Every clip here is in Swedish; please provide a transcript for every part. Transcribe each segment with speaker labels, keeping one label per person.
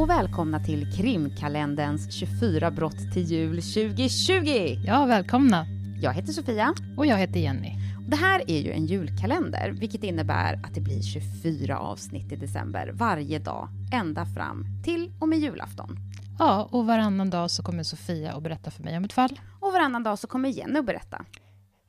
Speaker 1: och välkomna till krimkalenderns 24 brott till jul 2020.
Speaker 2: Ja, välkomna.
Speaker 1: Jag heter Sofia.
Speaker 2: Och jag heter Jenny.
Speaker 1: Det här är ju en julkalender, vilket innebär att det blir 24 avsnitt i december varje dag, ända fram till och med julafton.
Speaker 2: Ja, och varannan dag så kommer Sofia att berätta för mig om ett fall.
Speaker 1: Och varannan dag så kommer Jenny att berätta.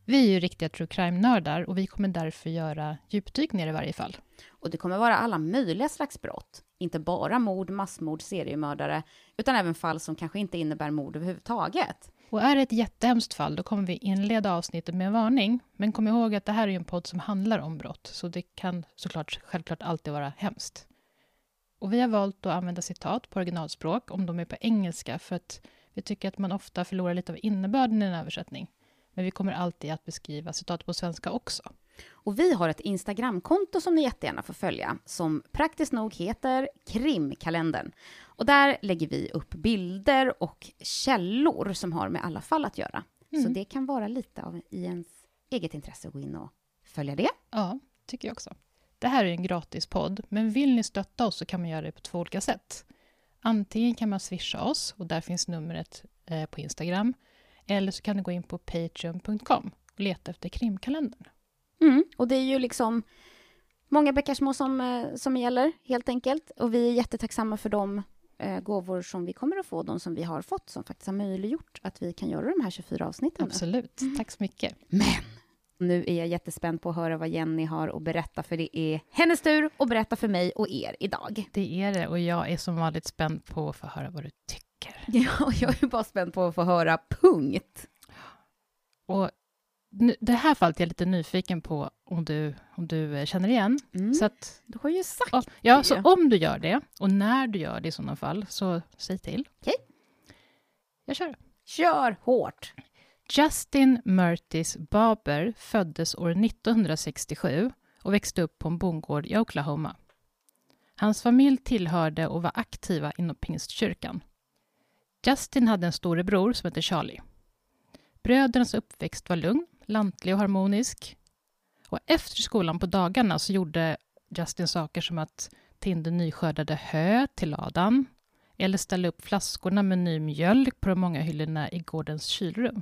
Speaker 2: Vi är ju riktiga true crime-nördar och vi kommer därför göra djupdykningar i varje fall.
Speaker 1: Och det kommer vara alla möjliga slags brott. Inte bara mord, massmord, seriemördare, utan även fall som kanske inte innebär mord överhuvudtaget.
Speaker 2: Och är det ett jättehemskt fall, då kommer vi inleda avsnittet med en varning. Men kom ihåg att det här är en podd som handlar om brott, så det kan såklart självklart alltid vara hemskt. Och vi har valt att använda citat på originalspråk, om de är på engelska, för att vi tycker att man ofta förlorar lite av innebörden i en översättning. Men vi kommer alltid att beskriva citat på svenska också.
Speaker 1: Och vi har ett Instagramkonto som ni jättegärna får följa, som praktiskt nog heter Krimkalendern. Och där lägger vi upp bilder och källor som har med alla fall att göra. Mm. Så det kan vara lite av i ens eget intresse att gå in och följa det.
Speaker 2: Ja, tycker jag också. Det här är en gratis podd, men vill ni stötta oss så kan man göra det på två olika sätt. Antingen kan man swisha oss, och där finns numret eh, på Instagram, eller så kan du gå in på patreon.com och leta efter krimkalendern.
Speaker 1: Mm, och det är ju liksom många bäckar små som, eh, som gäller, helt enkelt. Och vi är jättetacksamma för de eh, gåvor som vi kommer att få, de som vi har fått, som faktiskt har möjliggjort att vi kan göra de här 24 avsnitten.
Speaker 2: Absolut. Mm. Tack så mycket.
Speaker 1: Men nu är jag jättespänd på att höra vad Jenny har att berätta, för det är hennes tur att berätta för mig och er idag.
Speaker 2: Det är det, och jag är som vanligt spänd på att få höra vad du tycker.
Speaker 1: Ja, jag är bara spänd på att få höra punkt.
Speaker 2: Och det här fallet är jag lite nyfiken på om du, om du eh, känner igen.
Speaker 1: Mm. Så att, du har ju sagt
Speaker 2: ja, ja, det. så om du gör det, och när du gör det i sådana fall, så säg till.
Speaker 1: Okej. Okay.
Speaker 2: Jag kör.
Speaker 1: Kör hårt!
Speaker 2: Justin Murtis Barber föddes år 1967 och växte upp på en bondgård i Oklahoma. Hans familj tillhörde och var aktiva inom pingstkyrkan. Justin hade en storebror som hette Charlie. Brödernas uppväxt var lugn, lantlig och harmonisk. Och efter skolan på dagarna så gjorde Justin saker som att tinde nyskördade hö till ladan eller ställa upp flaskorna med ny mjölk på de många hyllorna i gårdens kylrum.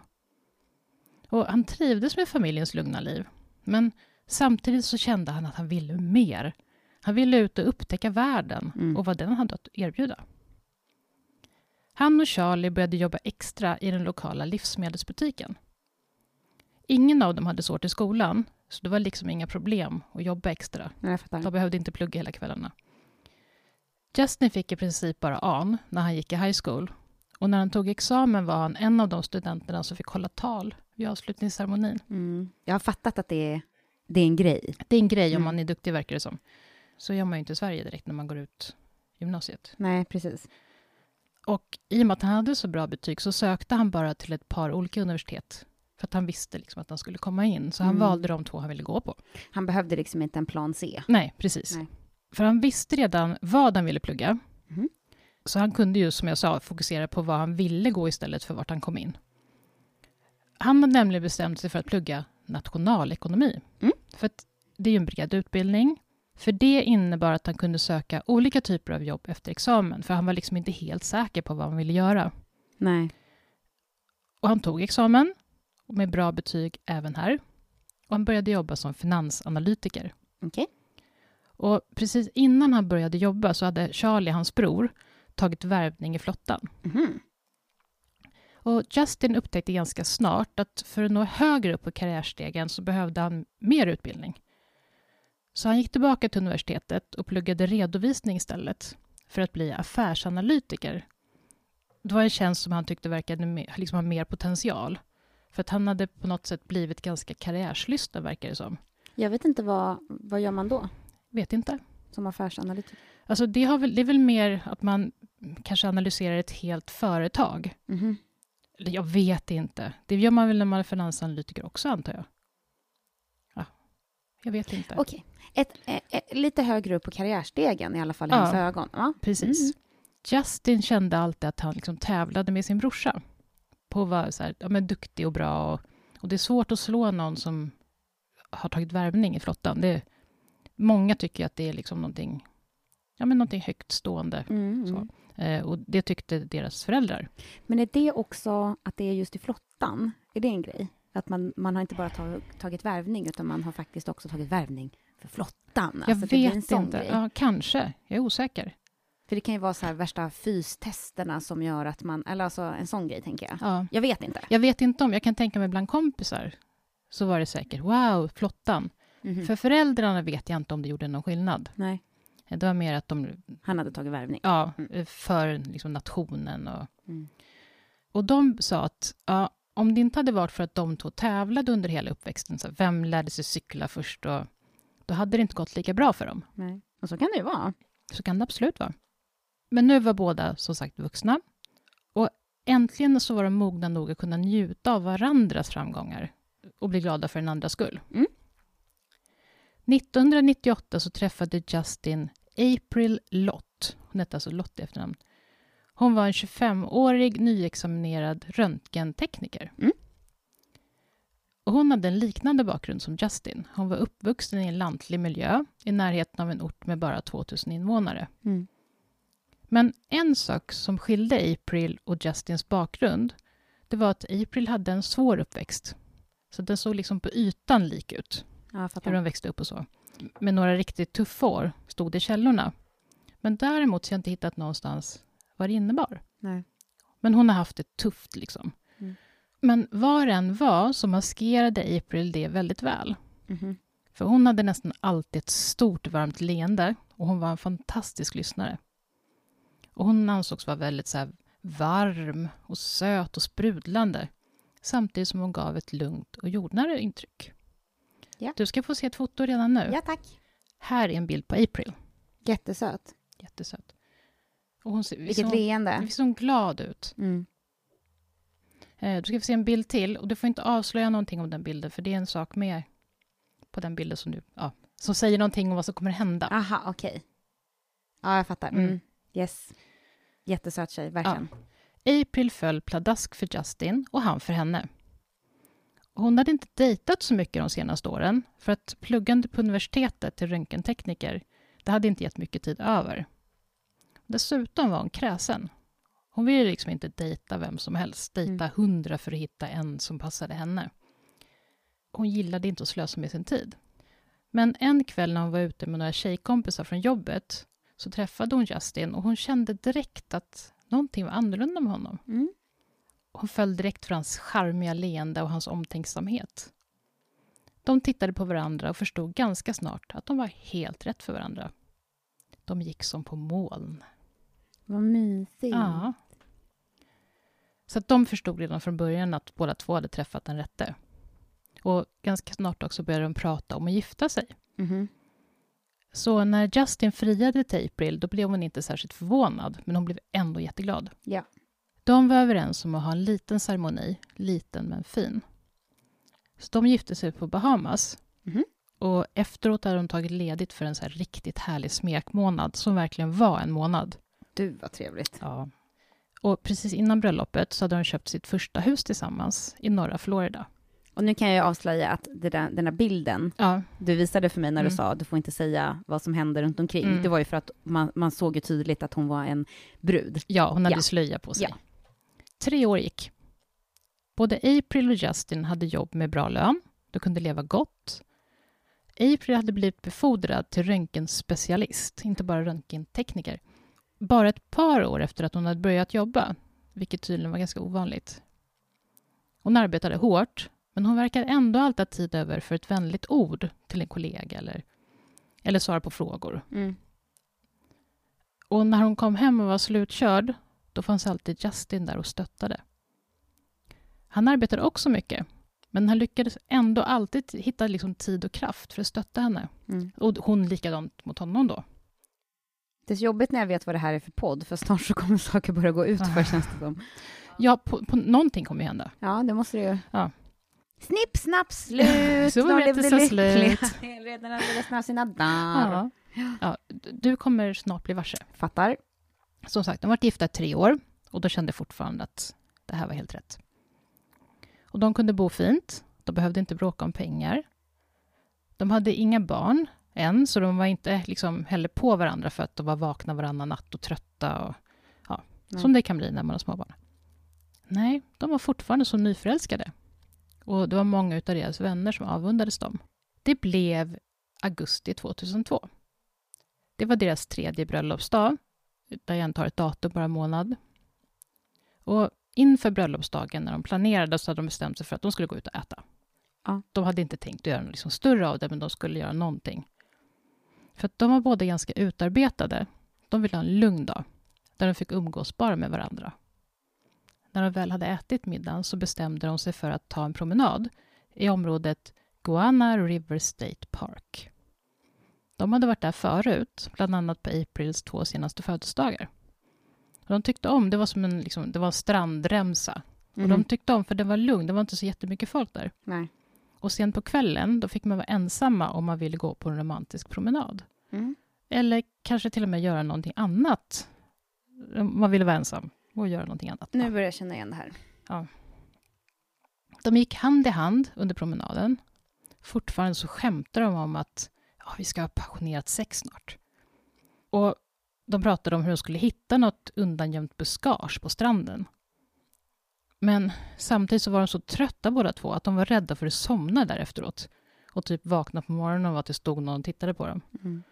Speaker 2: Och han trivdes med familjens lugna liv. Men samtidigt så kände han att han ville mer. Han ville ut och upptäcka världen mm. och vad den hade att erbjuda. Han och Charlie började jobba extra i den lokala livsmedelsbutiken. Ingen av dem hade svårt i skolan, så det var liksom inga problem att jobba extra. De behövde inte plugga hela kvällarna. Justin fick i princip bara an när han gick i high school. Och när han tog examen var han en av de studenterna som fick hålla tal vid avslutningsceremonin.
Speaker 1: Mm. Jag har fattat att det är, det är en grej.
Speaker 2: Det är en grej om mm. man är duktig, verkar det som. Så gör man ju inte i Sverige direkt när man går ut gymnasiet.
Speaker 1: Nej, precis.
Speaker 2: Och i och med att han hade så bra betyg så sökte han bara till ett par olika universitet. För att han visste liksom att han skulle komma in. Så han mm. valde de två han ville gå på.
Speaker 1: Han behövde liksom inte en plan C.
Speaker 2: Nej, precis. Nej. För han visste redan vad han ville plugga. Mm. Så han kunde ju, som jag sa, fokusera på vad han ville gå istället för vart han kom in. Han hade nämligen bestämt sig för att plugga nationalekonomi. Mm. För att det är ju en bred utbildning. För det innebar att han kunde söka olika typer av jobb efter examen, för han var liksom inte helt säker på vad han ville göra.
Speaker 1: Nej.
Speaker 2: Och han tog examen, med bra betyg även här. Och han började jobba som finansanalytiker.
Speaker 1: Okay.
Speaker 2: Och precis innan han började jobba så hade Charlie, hans bror, tagit värvning i flottan.
Speaker 1: Mm.
Speaker 2: Och Justin upptäckte ganska snart att för att nå högre upp på karriärstegen så behövde han mer utbildning. Så han gick tillbaka till universitetet och pluggade redovisning istället för att bli affärsanalytiker. Det var en tjänst som han tyckte verkade liksom ha mer potential. För att han hade på något sätt blivit ganska karriärslysten, verkar det som.
Speaker 1: Jag vet inte, vad, vad gör man då?
Speaker 2: Vet inte.
Speaker 1: Som affärsanalytiker?
Speaker 2: Alltså det, har väl, det är väl mer att man kanske analyserar ett helt företag.
Speaker 1: Mm.
Speaker 2: Jag vet inte. Det gör man väl när man är finansanalytiker också, antar jag. Ja, jag vet inte.
Speaker 1: Okej. Ett, ett, ett, lite högre upp på karriärstegen, i alla fall i ja, hans ögon. Ja,
Speaker 2: precis. Mm. Justin kände alltid att han liksom tävlade med sin brorsa på att vara så här, ja, men duktig och bra. Och, och, det är svårt att slå någon som har tagit värvning i flottan. Det, många tycker att det är liksom någonting ja, men någonting högt stående.
Speaker 1: Mm,
Speaker 2: Så.
Speaker 1: mm.
Speaker 2: Eh, och det tyckte deras föräldrar.
Speaker 1: Men är det också att det är just i flottan? Är det en grej? Att man, man har inte bara tagit, tagit värvning, utan man har faktiskt också tagit värvning för flottan?
Speaker 2: Jag
Speaker 1: Alltså,
Speaker 2: vet inte. Ja, kanske. Jag är osäker.
Speaker 1: För det kan ju vara så här värsta fystesterna som gör att man... Eller alltså en sån grej, tänker jag.
Speaker 2: Ja.
Speaker 1: Jag vet inte.
Speaker 2: Jag vet inte om, jag kan tänka mig bland kompisar, så var det säkert wow, flottan.
Speaker 1: Mhm.
Speaker 2: För föräldrarna vet jag inte om det gjorde någon skillnad.
Speaker 1: Nej,
Speaker 2: Det var mer att de,
Speaker 1: han hade tagit värvning.
Speaker 2: ja,
Speaker 1: Mm.
Speaker 2: för liksom nationen och...
Speaker 1: Mm.
Speaker 2: Och de sa att ja, om det inte hade varit för att de två tävlade under hela uppväxten, så vem lärde sig cykla först, och, då hade det inte gått lika bra för dem.
Speaker 1: Nej. Och så kan det ju vara.
Speaker 2: Så kan det absolut vara. Men nu var båda som sagt vuxna. Och äntligen så var de mogna nog att kunna njuta av varandras framgångar och bli glada för den andras skull.
Speaker 1: Mm.
Speaker 2: 1998 så träffade Justin April Lott. Hon hette alltså Lott i efternamn. Hon var en 25-årig nyexaminerad röntgentekniker.
Speaker 1: Mm.
Speaker 2: Och hon hade en liknande bakgrund som Justin. Hon var uppvuxen i en lantlig miljö i närheten av en ort med bara 2000 invånare.
Speaker 1: Mm.
Speaker 2: Men en sak som skilde April och Justins bakgrund, det var att April hade en svår uppväxt. Så den såg liksom på ytan lik ut,
Speaker 1: Ja,
Speaker 2: hur de växte upp och så. Med några riktigt tuffa år, stod det i källorna. Men däremot så har jag inte hittat någonstans vad det innebar.
Speaker 1: Nej.
Speaker 2: Men hon har haft det tufft liksom.
Speaker 1: Mm.
Speaker 2: Men vad det än var så maskerade April det väldigt väl.
Speaker 1: Mhm.
Speaker 2: För hon hade nästan alltid ett stort varmt leende och hon var en fantastisk lyssnare. Och hon ansågs vara väldigt så varm och söt och sprudlande samtidigt som hon gav ett lugnt och jordnära intryck.
Speaker 1: Ja.
Speaker 2: Du ska få se ett foto redan nu.
Speaker 1: Ja, tack.
Speaker 2: Här är en bild på April.
Speaker 1: Jättesöt.
Speaker 2: Jättesöt. Och hon ser,
Speaker 1: Vilket
Speaker 2: hon,
Speaker 1: leende.
Speaker 2: visst ser hon glad ut?
Speaker 1: Mm.
Speaker 2: Eh, du ska få se en bild till och du får inte avslöja någonting om den bilden för det är en sak med på den bilden som, du, ja, som säger någonting om vad som kommer hända.
Speaker 1: Aha, okej. Ja, jag fattar. Mm.
Speaker 2: Mm.
Speaker 1: Yes. Jättesöt tjej, verkligen.
Speaker 2: April föll pladask för Justin och han för henne. Hon hade inte dejtat så mycket de senaste åren för att pluggande på universitetet till röntgentekniker, det hade inte gett mycket tid över. Dessutom var hon kräsen. Hon ville liksom inte dejta vem som helst, dejta
Speaker 1: Mm.
Speaker 2: hundra för att hitta en som passade henne. Hon gillade inte att slösa med sin tid. Men en kväll när hon var ute med några tjejkompisar från jobbet så träffade hon Justin och hon kände direkt att någonting var annorlunda med honom.
Speaker 1: Mm.
Speaker 2: Hon föll direkt för hans charmiga leende och hans omtänksamhet. De tittade på varandra och förstod ganska snart att de var helt rätt för varandra. De gick som på moln.
Speaker 1: Vad mysigt.
Speaker 2: Ja. Så att de förstod redan från början att båda två hade träffat den rätte. Och ganska snart också började de prata om att gifta sig.
Speaker 1: Mhm.
Speaker 2: Så när Justin friade till April, då blev hon inte särskilt förvånad, men hon blev ändå jätteglad.
Speaker 1: Ja.
Speaker 2: De var överens om att ha en liten ceremoni, liten men fin. Så de gifte sig på Bahamas.
Speaker 1: Mhm.
Speaker 2: Och efteråt hade de tagit ledigt för en så här riktigt härlig smekmånad, som verkligen var en månad.
Speaker 1: Du, vad trevligt.
Speaker 2: Ja. Och precis innan bröllopet så hade de köpt sitt första hus tillsammans i norra Florida.
Speaker 1: Och nu kan jag avslöja att där, den där bilden
Speaker 2: Ja,
Speaker 1: du visade för mig när du
Speaker 2: Mm.
Speaker 1: sa du får inte säga vad som händer runt omkring.
Speaker 2: Mm.
Speaker 1: Det var ju för att man, man såg ju tydligt att hon var en brud.
Speaker 2: ja hon hade
Speaker 1: Ja.
Speaker 2: slöja på sig.
Speaker 1: Ja.
Speaker 2: Tre år gick. Både April och Justin hade jobb med bra lön. De kunde leva gott. April hade blivit befordrad till röntgenspecialist, inte bara röntgentekniker. Bara ett par år efter att hon hade börjat jobba, vilket tydligen var ganska ovanligt. Hon arbetade hårt, men hon verkade ändå alltid ha tid över för ett vänligt ord till en kollega eller, eller svara på frågor.
Speaker 1: Mm.
Speaker 2: Och när hon kom hem och var slutkörd, då fanns alltid Justin där och stöttade. Han arbetade också mycket, men han lyckades ändå alltid hitta liksom tid och kraft för att stötta henne.
Speaker 1: Mm.
Speaker 2: Och hon likadant mot honom då.
Speaker 1: Det är så jobbigt när jag vet vad det här är för podd, för snart så kommer saker börja gå ut för känns det som.
Speaker 2: Ja, på, på, någonting kommer ju hända.
Speaker 1: Ja, det måste det ju.
Speaker 2: Ja.
Speaker 1: Snipp, snapp, slut!
Speaker 2: Så var
Speaker 1: de
Speaker 2: det så slut.
Speaker 1: Redan resten av sina dagar.
Speaker 2: Ja. Ja, du kommer snart bli varse.
Speaker 1: Fattar.
Speaker 2: Som sagt, de har varit gifta i tre år och då kände fortfarande att det här var helt rätt. Och de kunde bo fint. De behövde inte bråka om pengar. De hade inga barn än, så de var inte liksom heller på varandra för att de var vakna varannan natt och trötta. Och, ja, som det kan bli när man har småbarn. Nej, de var fortfarande så nyförälskade. Och det var många av deras vänner som avundades dem. Det blev augusti 2002. Det var deras tredje bröllopsdag. Diane tar ett datum bara en månad. Och inför bröllopsdagen när de planerade så hade de bestämt sig för att de skulle gå ut och äta.
Speaker 1: Ja.
Speaker 2: De hade inte tänkt göra något liksom större av det, men de skulle göra någonting. För att de var båda ganska utarbetade. De ville ha en lugn dag, där de fick umgås bara med varandra. När de väl hade ätit middagen så bestämde de sig för att ta en promenad i området Guana River State Park. De hade varit där förut, bland annat på Aprils två senaste födelsedagar. Och de tyckte om, det var som en, liksom, det var en strandremsa.
Speaker 1: Mhm.
Speaker 2: Och de tyckte om, för det var lugnt, det var inte så jättemycket folk där.
Speaker 1: Nej.
Speaker 2: Och sen på kvällen, då fick man vara ensamma om man ville gå på en romantisk promenad.
Speaker 1: Mm.
Speaker 2: Eller kanske till och med göra någonting annat. Om Man ville vara ensam och göra någonting annat.
Speaker 1: Nu börjar jag känna igen det här.
Speaker 2: De gick hand i hand under promenaden. Fortfarande så skämtade de om att ja, vi ska ha passionerat sex snart. Och de pratade om hur de skulle hitta något undangömt buskage på stranden. Men samtidigt så var de så trötta båda två att de var rädda för att somna där efteråt. Och typ vakna på morgonen och att det stod någon och tittade på dem.
Speaker 1: Mm.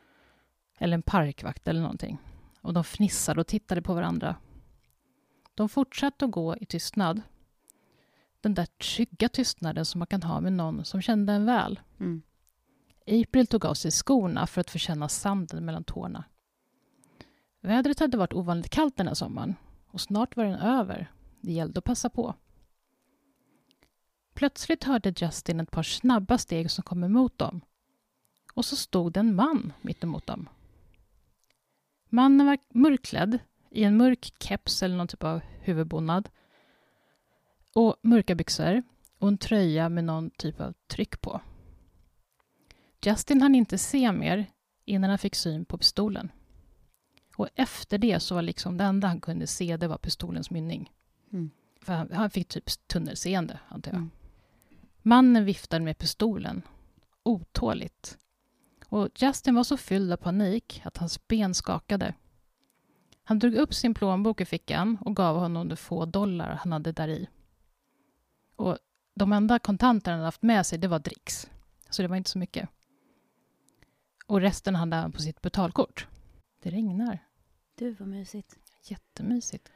Speaker 2: Eller en parkvakt eller någonting. Och de fnissade och tittade på varandra. De fortsatte att gå i tystnad. Den där trygga tystnaden som man kan ha med någon som kände en väl.
Speaker 1: Mm.
Speaker 2: April tog av sig skorna för att få känna sanden mellan tårna. Vädret hade varit ovanligt kallt den här sommaren och snart var den över. Det gällde att passa på. Plötsligt hörde Justin ett par snabba steg som kom emot dem. Och så stod det en man mitt emot dem. Mannen var mörkklädd i en mörk keps eller någon typ av huvudbonad och mörka byxor och en tröja med någon typ av tryck på. Justin hann inte se mer innan han fick syn på pistolen. Och efter det så var liksom det enda han kunde se det var pistolens mynning.
Speaker 1: Mm.
Speaker 2: För han, han fick typ tunnelseende, antar jag.
Speaker 1: Mm.
Speaker 2: Mannen viftade med pistolen, otåligt. Och Justin var så fylld av panik att hans ben skakade. Han drog upp sin plånbok ur fickan och gav honom de få dollar han hade där i. Och de enda kontanter han hade haft med sig, det var dricks. Så det var inte så mycket. Och resten hade han på sitt betalkort. Det regnar.
Speaker 1: Du, vad mysigt.
Speaker 2: Jättemysigt.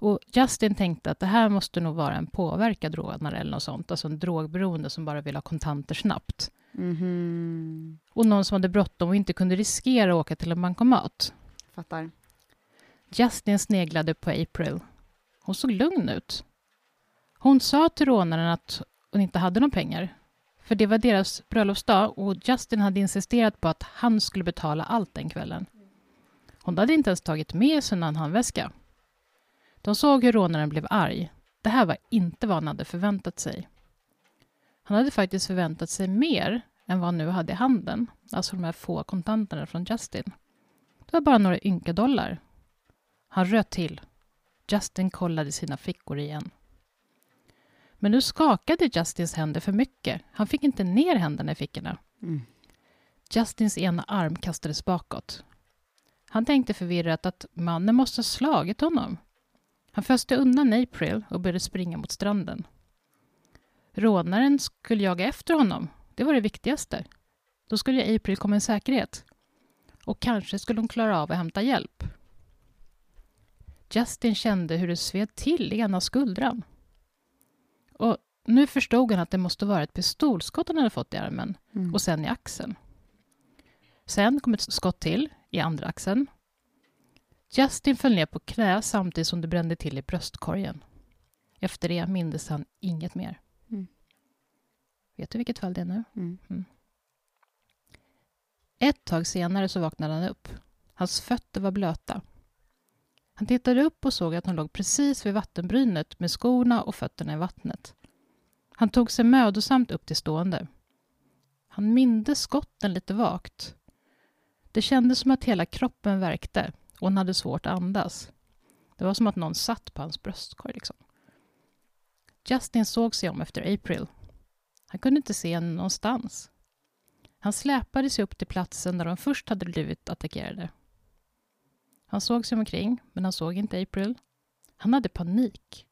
Speaker 2: Och Justin tänkte att det här måste nog vara en påverkad rånare eller något sånt. Alltså en drogberoende som bara vill ha kontanter snabbt.
Speaker 1: Mhm.
Speaker 2: Och någon som hade bråttom och inte kunde riskera att åka till en bankomat.
Speaker 1: Fattar.
Speaker 2: Justin sneglade på April. Hon såg lugn ut. Hon sa till rånaren att hon inte hade några pengar. För det var deras bröllopsdag och Justin hade insisterat på att han skulle betala allt den kvällen. Hon hade inte ens tagit med sig någon handväska. De såg hur rånaren blev arg. Det här var inte vad han hade förväntat sig. Han hade faktiskt förväntat sig mer än vad han nu hade i handen. Alltså de här få kontanterna från Justin. Det var bara några ynka dollar. Han röt till. Justin kollade sina fickor igen. Men nu skakade Justins händer för mycket. Han fick inte ner händerna i fickorna.
Speaker 1: Mm.
Speaker 2: Justins ena arm kastades bakåt. Han tänkte förvirrat att mannen måste ha slagit honom. Han föste undan April och började springa mot stranden. Rånaren skulle jaga efter honom. Det var det viktigaste. Då skulle April komma i säkerhet. Och kanske skulle hon klara av att hämta hjälp. Justin kände hur det sved till i ena skuldran. Och nu förstod han att det måste vara ett pistolskott han hade fått i armen
Speaker 1: Mm.
Speaker 2: och sen i axeln. Sen kom ett skott till i andra axeln. Justin föll ner på knä samtidigt som det brände till i bröstkorgen. Efter det mindes han inget mer.
Speaker 1: Mm.
Speaker 2: Vet du vilket fall det är nu?
Speaker 1: Mm.
Speaker 2: Ett tag senare så vaknade han upp. Hans fötter var blöta. Han tittade upp och såg att hon låg precis vid vattenbrynet med skorna och fötterna i vattnet. Han tog sig mödosamt upp till stående. Han mindes skotten lite vagt. Det kändes som att hela kroppen värkte och hon hade svårt att andas. Det var som att någon satt på hans bröstkorg. Liksom. Justin såg sig om efter April. Han kunde inte se henne någonstans. Han släpade sig upp till platsen där de först hade blivit attackerade. Han såg sig omkring, men han såg inte April. Han hade panik.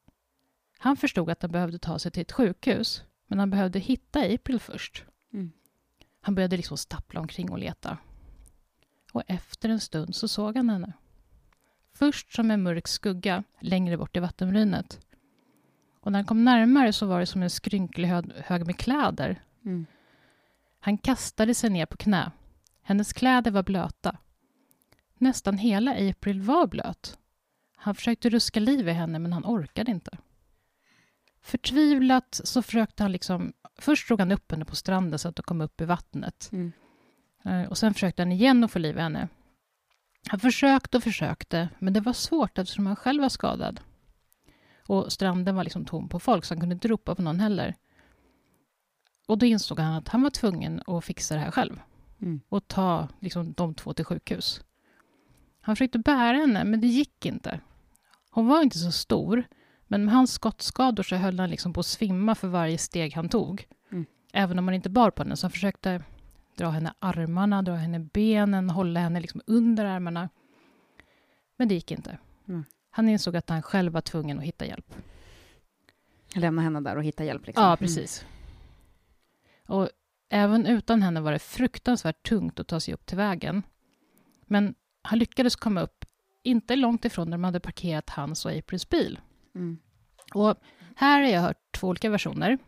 Speaker 2: Han förstod att han behövde ta sig till ett sjukhus, men han behövde hitta April först.
Speaker 1: Mm.
Speaker 2: Han började liksom stappla omkring och leta. Och efter en stund så såg han henne. Först som en mörk skugga längre bort i vattenbrynet. Och när han kom närmare så var det som en skrynklig hög, med kläder.
Speaker 1: Mm.
Speaker 2: Han kastade sig ner på knä. Hennes kläder var blöta. Nästan hela April var blöt. Han försökte ruska liv i henne, men han orkade inte. Förtvivlat så försökte han liksom... Först drog han upp henne på stranden så att hon kom upp i vattnet.
Speaker 1: Mm.
Speaker 2: Eh, Och sen försökte han igen att få liv i henne. Han försökte och försökte, men det var svårt eftersom han själv var skadad. Och stranden var liksom tom på folk, så han kunde inte ropa på någon heller. Och då insåg han att han var tvungen att fixa det här själv
Speaker 1: Mm.
Speaker 2: och ta liksom, de två till sjukhus. Han försökte bära henne, men det gick inte. Hon var inte så stor, men med hans skottskador så höll han liksom på att svimma för varje steg han tog.
Speaker 1: Mm.
Speaker 2: Även om han inte bar på henne, så han försökte dra henne armarna, dra henne benen, hålla henne liksom under armarna. Men det gick inte.
Speaker 1: Mm.
Speaker 2: Han insåg att han själv var tvungen att hitta hjälp.
Speaker 1: Lämna henne där och hitta hjälp. Liksom.
Speaker 2: Ja, precis. Och även utan henne var det fruktansvärt tungt att ta sig upp till vägen. Men han lyckades komma upp, inte långt ifrån där de hade parkerat hans och Aprils bil.
Speaker 1: Mm.
Speaker 2: Och här har jag hört två olika versioner.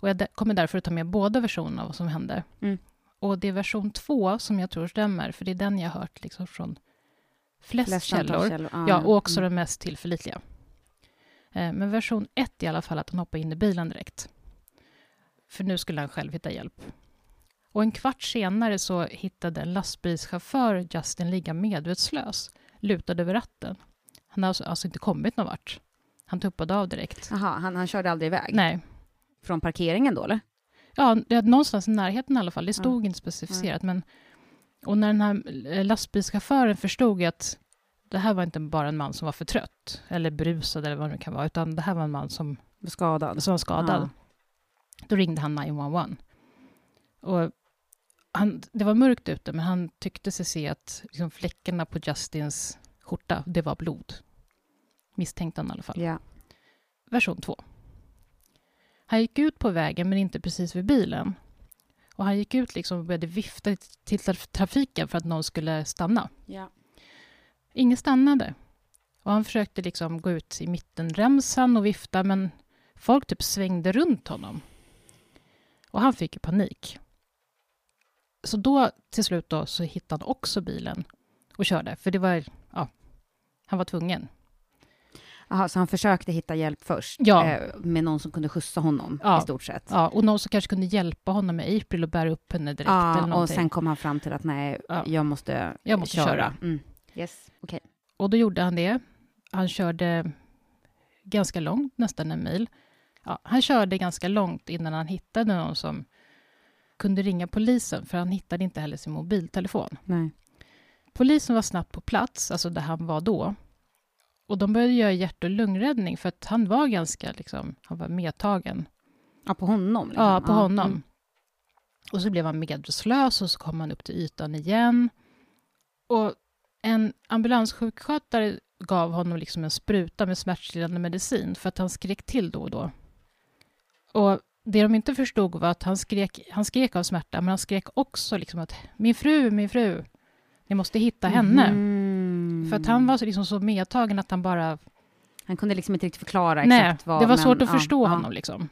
Speaker 2: Och jag kommer därför att ta med båda versionerna av vad som hände.
Speaker 1: Mm.
Speaker 2: Och det är version två som jag tror stämmer, för det är den jag har hört liksom från flest, källor.
Speaker 1: källor.
Speaker 2: Ja, och också
Speaker 1: mm.
Speaker 2: den mest tillförlitliga. Eh, Men version ett i alla fall att han hoppade in i bilen direkt. För nu skulle han själv hitta hjälp. Och en kvart senare så hittade en lastbilschaufför Justin ligga medvetslös, lutad över ratten. Han har alltså, alltså inte kommit någon vart. Han tuppade av direkt.
Speaker 1: Jaha, han, han körde aldrig iväg?
Speaker 2: Nej.
Speaker 1: Från parkeringen då, eller?
Speaker 2: Ja, det någonstans i närheten i alla fall. Det stod inte specificerat. Men, och när den här eh, lastbilschauffören förstod att det här var inte bara en man som var för trött eller berusad eller vad det nu kan vara, utan det här var en man som,
Speaker 1: Skadad?
Speaker 2: som var skadad. Då ringde han 911. Och han, det var mörkt ute, men han tyckte sig se att liksom, fläckarna på Justins skjorta, det var blod. Misstänkte han i alla fall.
Speaker 1: Ja.
Speaker 2: Version 2. Han gick ut på vägen, men inte precis vid bilen. Och han gick ut liksom och började vifta till traf- trafiken för att någon skulle stanna.
Speaker 1: ja.
Speaker 2: Ingen stannade. Och han försökte liksom gå ut i mittenremsan och vifta, men folk typ svängde runt honom. Och han fick panik. Så då, till slut då, så hittade han också bilen och körde, för det var, ja, han var tvungen.
Speaker 1: Aha, så han försökte hitta hjälp först?
Speaker 2: Ja.
Speaker 1: Eh, med någon som kunde skjutsa honom,
Speaker 2: Ja.
Speaker 1: i stort sett?
Speaker 2: Ja, och någon som kanske kunde hjälpa honom med April och bära upp henne direkt eller
Speaker 1: Ja, och
Speaker 2: någonting.
Speaker 1: sen kom han fram till att nej,
Speaker 2: Ja.
Speaker 1: jag måste,
Speaker 2: Jag måste köra.
Speaker 1: Mm. Yes, okej.
Speaker 2: Och då gjorde han det. Han körde ganska långt, nästan en mil. Ja, han körde ganska långt innan han hittade någon som kunde ringa polisen, för han hittade inte heller sin mobiltelefon.
Speaker 1: Nej.
Speaker 2: Polisen var snabbt på plats, alltså där han var då. Och de började göra hjärt och lungräddning, för att han var ganska, liksom, han var medtagen.
Speaker 1: Ja, på honom? Liksom.
Speaker 2: Ja, på honom.
Speaker 1: mm.
Speaker 2: Och så blev han medvetslös och så kom han upp till ytan igen. Och en ambulanssjukskötare gav honom liksom en spruta med smärtstillande medicin för att han skrek till då och då. Och det de inte förstod var att han skrek, han skrek av smärta, men han skrek också liksom att min fru, min fru, ni måste hitta henne.
Speaker 1: Mhm.
Speaker 2: För att han var så, liksom så medtagen att han bara...
Speaker 1: Han kunde liksom inte riktigt förklara
Speaker 2: Nej,
Speaker 1: exakt vad...
Speaker 2: det var
Speaker 1: men,
Speaker 2: svårt att
Speaker 1: ja,
Speaker 2: förstå
Speaker 1: ja.
Speaker 2: honom liksom.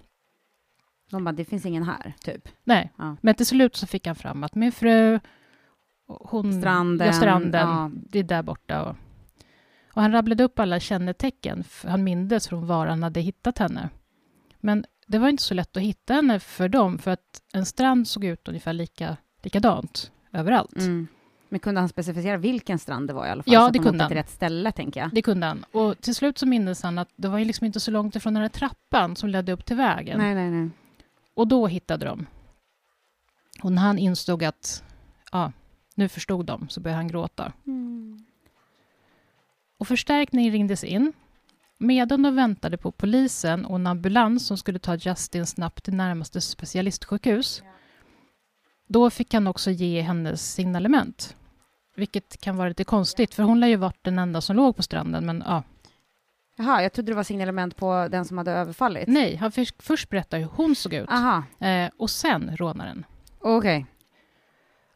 Speaker 1: De bara, det finns ingen här, typ.
Speaker 2: Nej,
Speaker 1: Ja.
Speaker 2: men till slut så fick han fram att min fru, hon...
Speaker 1: Stranden,
Speaker 2: Ja, stranden. Det är där borta. Och, och han rabblade upp alla kännetecken. Han mindes från var han hade hittat henne. Men det var inte så lätt att hitta henne för dem, för att en strand såg ut ungefär lika, likadant överallt.
Speaker 1: Mm. Men kunde han specificera vilken strand det var i alla fall?
Speaker 2: Ja, det
Speaker 1: de
Speaker 2: kunde
Speaker 1: åkte till
Speaker 2: han.
Speaker 1: rätt ställe, tänker jag.
Speaker 2: Det kunde han. Och till slut så mindes han att det var ju liksom inte så långt ifrån den här trappan som ledde upp till vägen.
Speaker 1: Nej, nej, nej.
Speaker 2: Och då hittade de. Och när han insåg att ja, nu förstod de, så började han gråta. Och förstärkning ringdes in. Medan de väntade på polisen och en ambulans som skulle ta Justin snabbt till närmaste specialistsjukhus då fick han också ge hennes signalement. Vilket kan vara lite konstigt, för hon lär ju varit den enda som låg på stranden, men ja.
Speaker 1: Jaha, jag trodde det var signalement på den som hade överfallit.
Speaker 2: Nej, han fick först berätta hur hon såg ut,
Speaker 1: Aha,
Speaker 2: eh, och sen rånaren.
Speaker 1: okej.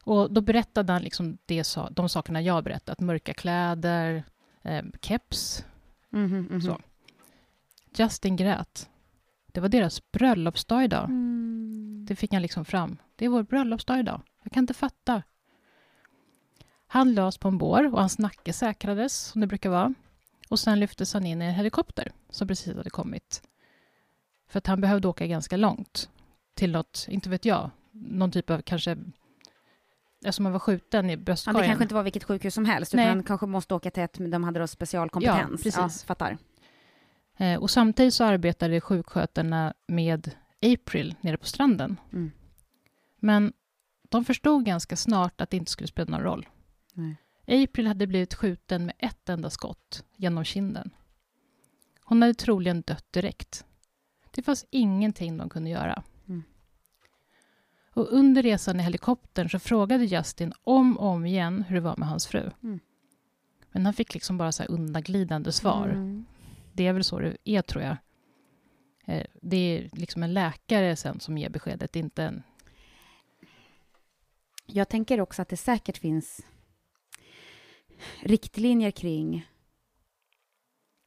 Speaker 2: Och då berättade han liksom det, de sakerna jag berättat. Mörka kläder, eh, keps.
Speaker 1: Mhm, mhm.
Speaker 2: Så. Justin grät. Det var deras bröllopsdag idag.
Speaker 1: Mm.
Speaker 2: Det fick han liksom fram. Det är vår bröllopsdag idag. Jag kan inte fatta. Han lades på en bår och hans nacke säkrades, som det brukar vara. Och sen lyftes han in i en helikopter som precis hade kommit. För att han behövde åka ganska långt till något, inte vet jag, någon typ av kanske... Eftersom han var skjuten i
Speaker 1: Ja,
Speaker 2: bröstkorgen.
Speaker 1: det kanske inte var vilket sjukhus som helst,
Speaker 2: Nej.
Speaker 1: utan han kanske måste åka till ett, men de hade då specialkompetens.
Speaker 2: Ja, precis.
Speaker 1: fattar.
Speaker 2: Eh, och samtidigt så arbetade sjukskötarna med April nere på stranden.
Speaker 1: Mm.
Speaker 2: Men de förstod ganska snart att det inte skulle spela någon roll.
Speaker 1: Nej.
Speaker 2: April hade blivit skjuten med ett enda skott genom kinden. Hon hade troligen dött direkt. Det fanns ingenting de kunde göra. Och under resan i helikoptern så frågade Justin om och om igen hur det var med hans fru.
Speaker 1: Mm.
Speaker 2: Men han fick liksom bara så här undanglidande svar.
Speaker 1: Mm.
Speaker 2: Det är väl så det är, tror jag. Eh, Det är liksom en läkare sen som ger beskedet, inte en...
Speaker 1: Jag tänker också att det säkert finns riktlinjer kring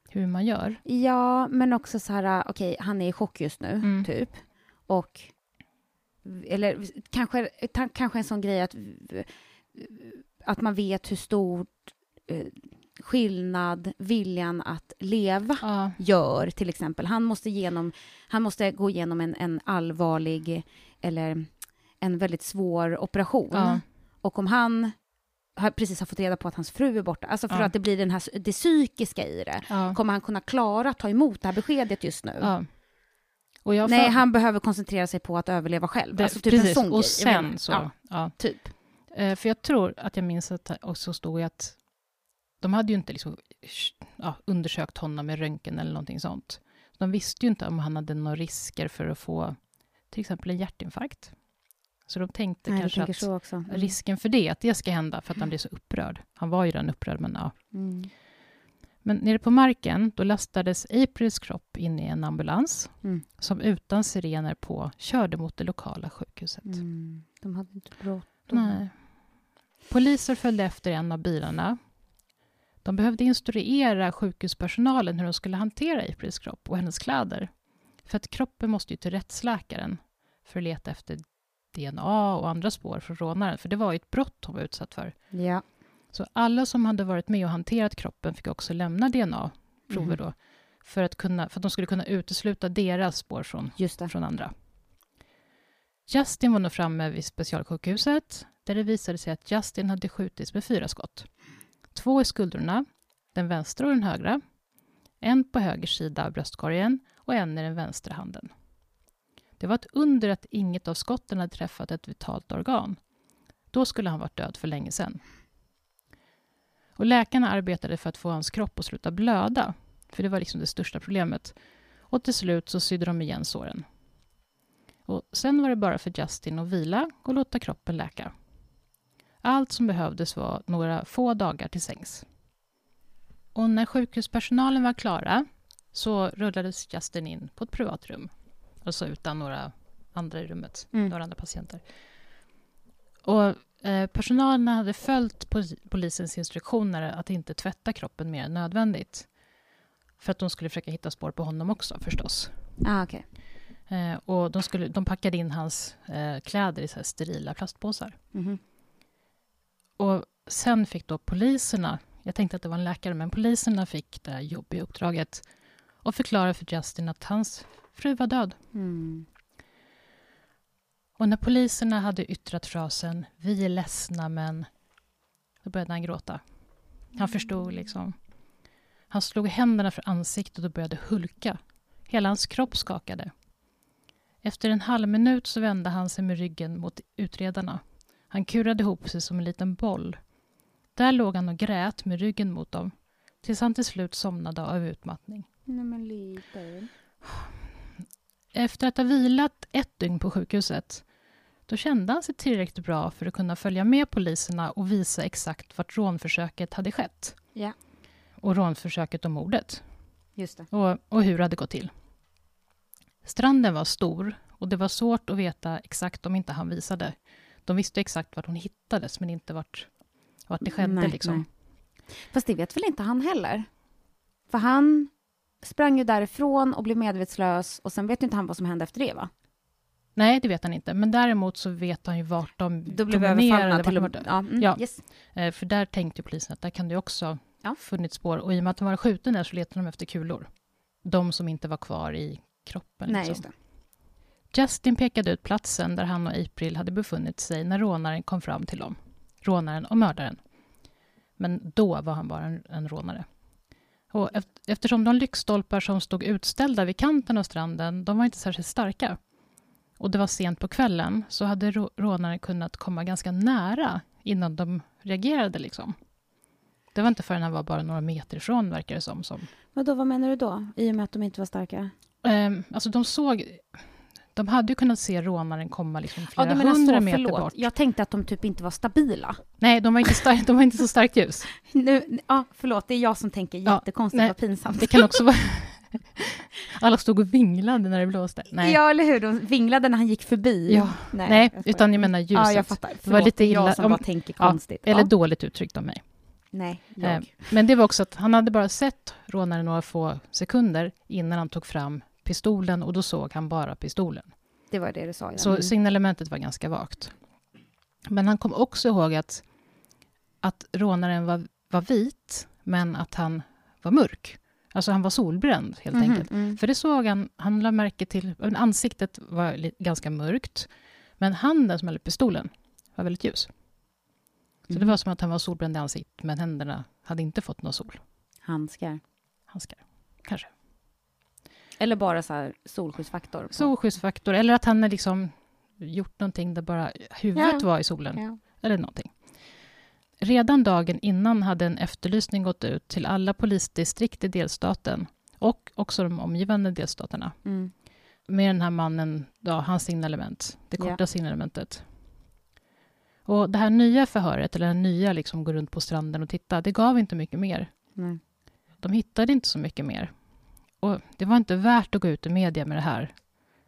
Speaker 2: hur man gör.
Speaker 1: Ja, men också så här, okej, han är i chock just nu,
Speaker 2: Mm.
Speaker 1: typ. Och, eller kanske, kanske en sån grej att, att man vet hur stor eh, skillnad viljan att leva
Speaker 2: Ja,
Speaker 1: gör, till exempel. Han måste, genom, han måste gå igenom en, en allvarlig eller en väldigt svår operation.
Speaker 2: ja,
Speaker 1: Och om han har, precis har fått reda på att hans fru är borta, alltså för
Speaker 2: Ja.
Speaker 1: att det blir den här, det psykiska i det, kommer han kunna klara att ta emot det här beskedet just nu?
Speaker 2: Jag
Speaker 1: Nej,
Speaker 2: för-
Speaker 1: han behöver koncentrera sig på att överleva själv.
Speaker 2: det,
Speaker 1: alltså typ
Speaker 2: precis,
Speaker 1: en sån
Speaker 2: och sen
Speaker 1: menar,
Speaker 2: så...
Speaker 1: Ja,
Speaker 2: Ja.
Speaker 1: typ.
Speaker 2: Eh, För jag tror att jag minns att också stod att de hade ju inte liksom, ja, undersökt honom med röntgen eller någonting sånt. De visste ju inte om han hade några risker för att få till exempel en hjärtinfarkt. Så de tänkte
Speaker 1: Nej,
Speaker 2: kanske att
Speaker 1: så också. Mm.
Speaker 2: risken för det, att det ska hända för att han blir så upprörd. Han var ju redan upprörd, men ja.
Speaker 1: Mm.
Speaker 2: Men nere på marken, då lastades Aprils kropp in i en ambulans
Speaker 1: Mm.
Speaker 2: som utan sirener på körde mot det lokala sjukhuset.
Speaker 1: Mm. De hade inte bråttom.
Speaker 2: Nej. Poliser följde efter en av bilarna. De behövde instruera sjukhuspersonalen hur de skulle hantera Aprils kropp och hennes kläder. För att kroppen måste ju till rättsläkaren för att leta efter DNA och andra spår från rånaren. För det var ju ett brott hon var utsatt för.
Speaker 1: Ja.
Speaker 2: Så alla som hade varit med och hanterat kroppen fick också lämna DNA-prover
Speaker 1: Mhm.
Speaker 2: då. För att, kunna, för att de skulle kunna utesluta deras spår från från andra. Justin var nu framme vid specialsjukhuset där det visade sig att Justin hade skjutits med fyra skott. Två i skuldrorna, den vänstra och den högra. En på höger sida av bröstkorgen och en i den vänstra handen. Det var ett under att inget av skotten hade träffat ett vitalt organ. Då skulle han varit död för länge sedan. Och läkarna arbetade för att få hans kropp att sluta blöda, för det var liksom det största problemet. Och till slut så sydde de igen såren. Och sen var det bara för Justin att vila och låta kroppen läka. Allt som behövdes var några få dagar till sängs. Och när sjukhuspersonalen var klara så rullades Justin in på ett privat rum. Alltså utan några andra i rummet,
Speaker 1: Mm.
Speaker 2: några andra patienter. Och personalen hade följt poli- polisens instruktioner att inte tvätta kroppen mer än nödvändigt. För att de skulle försöka hitta spår på honom också förstås.
Speaker 1: Ah, okej.
Speaker 2: Eh, och de, skulle, de packade in hans eh, kläder i så sterila plastpåsar.
Speaker 1: Mhm.
Speaker 2: Och sen fick då poliserna, jag tänkte att det var en läkare, men poliserna fick det här jobbiga uppdraget och förklara för Justin att hans fru var död.
Speaker 1: Mm.
Speaker 2: Och när poliserna hade yttrat frasen ”vi är ledsna, men...” då började han gråta. Han förstod liksom. Han slog händerna för ansiktet och började hulka. Hela hans kropp skakade. Efter en halv minut så vände han sig med ryggen mot utredarna. Han kurade ihop sig som en liten boll. Där låg han och grät med ryggen mot dem tills han till slut somnade av utmattning.
Speaker 1: Nej, men lite.
Speaker 2: Efter att ha vilat ett dygn på sjukhuset då kände han sig tillräckligt bra för att kunna följa med poliserna och visa exakt vart rånförsöket hade skett.
Speaker 1: Ja.
Speaker 2: Och rånförsöket och mordet.
Speaker 1: Just det.
Speaker 2: Och, och hur det hade gått till. Stranden var stor och det var svårt att veta exakt om inte han visade. De visste exakt vart hon hittades, men inte vart, vart det skedde.
Speaker 1: Nej,
Speaker 2: liksom.
Speaker 1: nej. Fast det vet väl inte han heller? För han sprang ju därifrån och blev medvetslös och sen vet inte han vad som hände efter det, va?
Speaker 2: Nej, det vet han inte. Men däremot så vet han ju vart de
Speaker 1: Då blev överfallna
Speaker 2: vart
Speaker 1: till
Speaker 2: de
Speaker 1: och
Speaker 2: var-
Speaker 1: ja, mm,
Speaker 2: Ja.
Speaker 1: Yes.
Speaker 2: Eh, För där tänkte polisen att där kan det också
Speaker 1: Ja.
Speaker 2: funnits spår. Och i och med att han var skjuten där så letade de efter kulor. De som inte var kvar i kroppen.
Speaker 1: Nej,
Speaker 2: liksom. Justin pekade ut platsen där han och April hade befunnit sig när rånaren kom fram till dem. Rånaren och mördaren. Men då var han bara en, en rånare. Och eft- eftersom de lyktstolpar som stod utställda vid kanten av stranden, de var inte särskilt starka. Och det var sent på kvällen, så hade rå- rånaren kunnat komma ganska nära innan de reagerade. Liksom. Det var inte förrän han var bara några meter ifrån, verkar det som. som
Speaker 1: Men då, vad menar du då? I och med att de inte var starka?
Speaker 2: Ehm, alltså de såg... De hade ju kunnat se rånaren komma liksom
Speaker 1: Ja,
Speaker 2: flera
Speaker 1: menar
Speaker 2: hundra
Speaker 1: så,
Speaker 2: meter
Speaker 1: förlåt.
Speaker 2: bort.
Speaker 1: Jag tänkte att de typ inte var stabila.
Speaker 2: Nej, de var inte, stark, de var inte så starkt ljus.
Speaker 1: Nu, ja, förlåt, det är jag som tänker
Speaker 2: Ja,
Speaker 1: jättekonstigt,
Speaker 2: nej,
Speaker 1: vad pinsamt.
Speaker 2: Det kan också vara... Alla stod och vinglade när det blåste. Nej,
Speaker 1: Ja, eller hur? De vinglade när han gick förbi.
Speaker 2: Ja.
Speaker 1: Nej,
Speaker 2: Nej
Speaker 1: jag
Speaker 2: utan jag menar ljuset.
Speaker 1: Ja, jag fattar. Förlåt,
Speaker 2: Det var lite
Speaker 1: är jag
Speaker 2: illa-
Speaker 1: som
Speaker 2: om-
Speaker 1: bara tänker
Speaker 2: ja,
Speaker 1: konstigt.
Speaker 2: Eller
Speaker 1: ja.
Speaker 2: dåligt uttryckt av mig.
Speaker 1: Nej, jag.
Speaker 2: Eh, Men det var också att han hade bara sett rånaren några få sekunder innan han tog fram pistolen och då såg han bara pistolen.
Speaker 1: Det var det du sa, ja.
Speaker 2: Så
Speaker 1: Mm.
Speaker 2: signalementet var ganska vagt. Men han kom också ihåg att, att rånaren var, var vit, men att han var mörk. Alltså han var solbränd, helt
Speaker 1: Mhm,
Speaker 2: enkelt.
Speaker 1: mm.
Speaker 2: För det såg han, han lade märke till, ansiktet var ganska mörkt, men handen som höll pistolen var väldigt ljus. Så det
Speaker 1: Mhm.
Speaker 2: var som att han var solbränd i ansiktet, men händerna hade inte fått någon sol.
Speaker 1: Handskar.
Speaker 2: Handskar, kanske.
Speaker 1: Eller bara så här solskyddsfaktor. på-
Speaker 2: Solskyddsfaktor, eller att han hade liksom gjort någonting där bara huvudet
Speaker 1: Ja.
Speaker 2: var i solen.
Speaker 1: Ja.
Speaker 2: eller någonting. Redan dagen innan hade en efterlysning gått ut till alla polisdistrikt i delstaten och också de omgivande delstaterna
Speaker 1: Mm.
Speaker 2: med den här mannen, ja, hans signalement, det korta signalementet. Och det här nya förhöret, eller det nya liksom gå runt på stranden och titta, det gav inte mycket mer.
Speaker 1: Nej.
Speaker 2: De hittade inte så mycket mer. Och det var inte värt att gå ut i media med det här.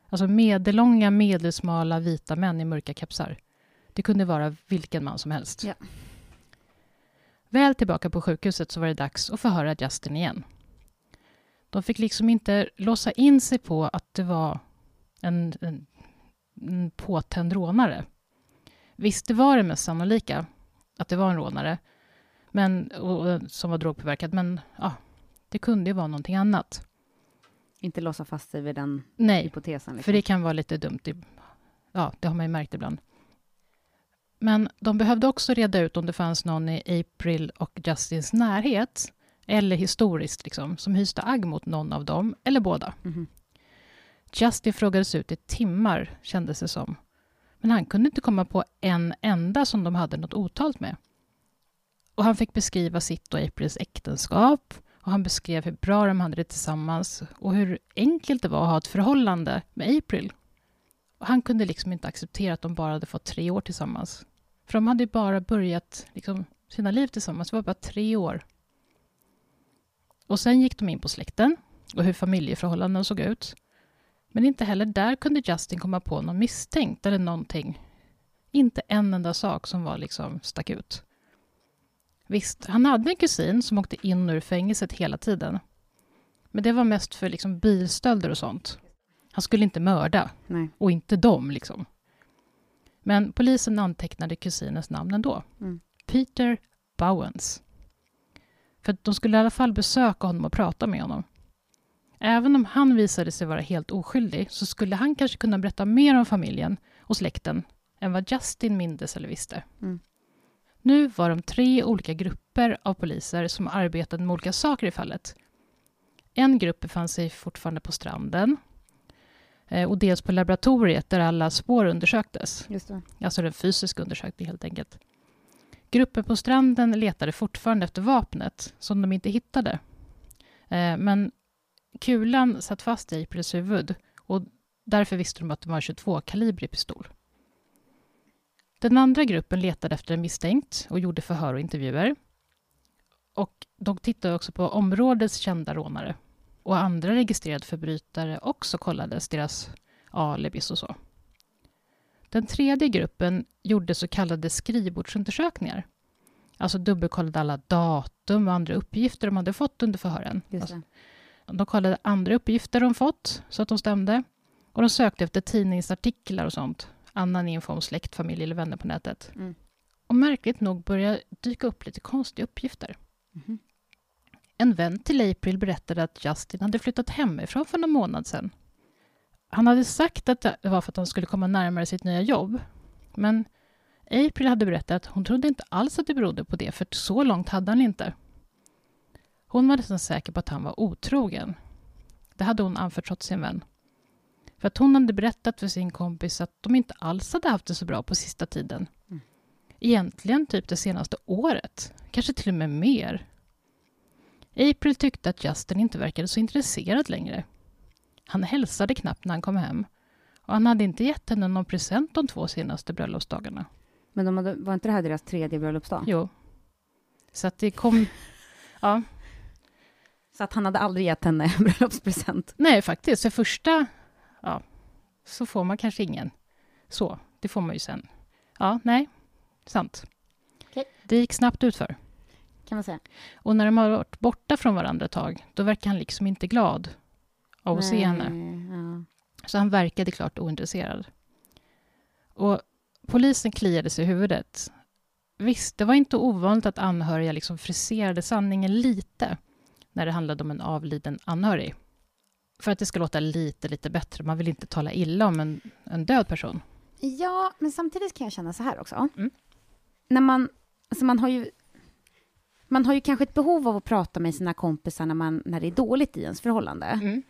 Speaker 2: Alltså medellånga, medelsmala, vita män i mörka kepsar. Det kunde vara vilken man som helst.
Speaker 1: Ja.
Speaker 2: Väl tillbaka på sjukhuset så var det dags att förhöra Justin igen. De fick liksom inte låsa in sig på att det var en, en, en påtänd rånare. Visst, det var det mest sannolika, att det var en rånare men, och, som var drogpåverkad, men ja, det kunde ju vara någonting annat.
Speaker 1: Inte låsa fast sig vid den
Speaker 2: Nej,
Speaker 1: hypotesen. Liksom.
Speaker 2: för det kan vara lite dumt. Ja, det har man ju märkt ibland. Men de behövde också reda ut om det fanns någon i April och Justins närhet, eller historiskt, liksom, som hyste agg mot någon av dem, eller båda.
Speaker 1: Mhm.
Speaker 2: Justin frågades ut i timmar, kändes det som. Men han kunde inte komma på en enda som de hade något otalt med. Och han fick beskriva sitt och Aprils äktenskap och han beskrev hur bra de hade det tillsammans och hur enkelt det var att ha ett förhållande med April. Och han kunde liksom inte acceptera att de bara hade fått tre år tillsammans. För de hade ju bara börjat liksom, sina liv tillsammans, det var bara tre år. Och sen gick de in på släkten och hur familjeförhållanden såg ut. Men inte heller där kunde Justin komma på någon misstänkt eller någonting. Inte en enda sak som var liksom stack ut. Visst, han hade en kusin som åkte in och ur fängelset hela tiden. Men det var mest för liksom bilstölder och sånt. Han skulle inte mörda,
Speaker 1: Nej.
Speaker 2: och inte dem. Liksom. Men polisen antecknade kusinens namn ändå.
Speaker 1: Mm.
Speaker 2: Peter Bowens. För de skulle i alla fall besöka honom och prata med honom. Även om han visade sig vara helt oskyldig så skulle han kanske kunna berätta mer om familjen och släkten än vad Justin mindes eller visste.
Speaker 1: Mm.
Speaker 2: Nu var de tre olika grupper av poliser som arbetade med olika saker i fallet. En grupp befann sig fortfarande på stranden och dels på laboratoriet där alla spår undersöktes. Alltså den fysiska undersökningen helt enkelt. Gruppen på stranden letade fortfarande efter vapnet som de inte hittade. Eh, men kulan satt fast i Aprils huvud och därför visste de att det var en 22 kalibrig pistol. Den andra gruppen letade efter en misstänkt och gjorde förhör och intervjuer. Och de tittade också på områdets kända rånare. Och andra registrerade förbrytare också kollades deras alibis och så. Den tredje gruppen gjorde så kallade skrivbordsundersökningar. Alltså dubbelkollade alla datum och andra uppgifter de hade fått under förhören. Alltså, de kollade andra uppgifter de fått, så att de stämde. Och de sökte efter tidningsartiklar och sånt. Annan info om släkt, familj eller vänner på nätet. Mm. Och märkligt nog började dyka upp lite konstiga uppgifter. Mm. En vän till April berättade att Justin hade flyttat hemifrån för någon månad sedan. Han hade sagt att det var för att han skulle komma närmare sitt nya jobb. Men April hade berättat att hon trodde inte alls att det berodde på det, för så långt hade han inte. Hon var nästan säker på att han var otrogen. Det hade hon anförtrott sin vän. För att hon hade berättat för sin kompis att de inte alls hade haft det så bra på sista tiden. Mm. Egentligen typ det senaste året. Kanske till och med mer. April tyckte att Justin inte verkade så intresserad längre. Han hälsade knappt när han kom hem. Och han hade inte gett henne någon present de två senaste bröllopsdagarna.
Speaker 1: Men de hade, var inte det här deras tredje bröllopsdag?
Speaker 2: Jo. Så att det kom... Ja.
Speaker 1: Så att han hade aldrig gett henne en bröllopspresent?
Speaker 2: Nej, faktiskt. För första... Ja, så får man kanske ingen. Så, det får man ju sen. Ja, nej. Sant. Okay. Det gick snabbt utför.
Speaker 1: Kan man säga.
Speaker 2: Och när de har varit borta från varandra ett tag, då verkar han liksom inte glad av att nej, se henne. Ja. Så han verkade klart ointresserad. Och polisen kliade sig i huvudet. Visst, det var inte ovanligt att anhöriga liksom friserade sanningen lite när det handlade om en avliden anhörig. För att det ska låta lite, lite bättre. Man vill inte tala illa om en, en död person.
Speaker 1: Ja, men samtidigt kan jag känna så här också. Mm. När man, alltså man har ju man har ju kanske ett behov av att prata med sina kompisar när, man, när det är dåligt i ens förhållande. Mm.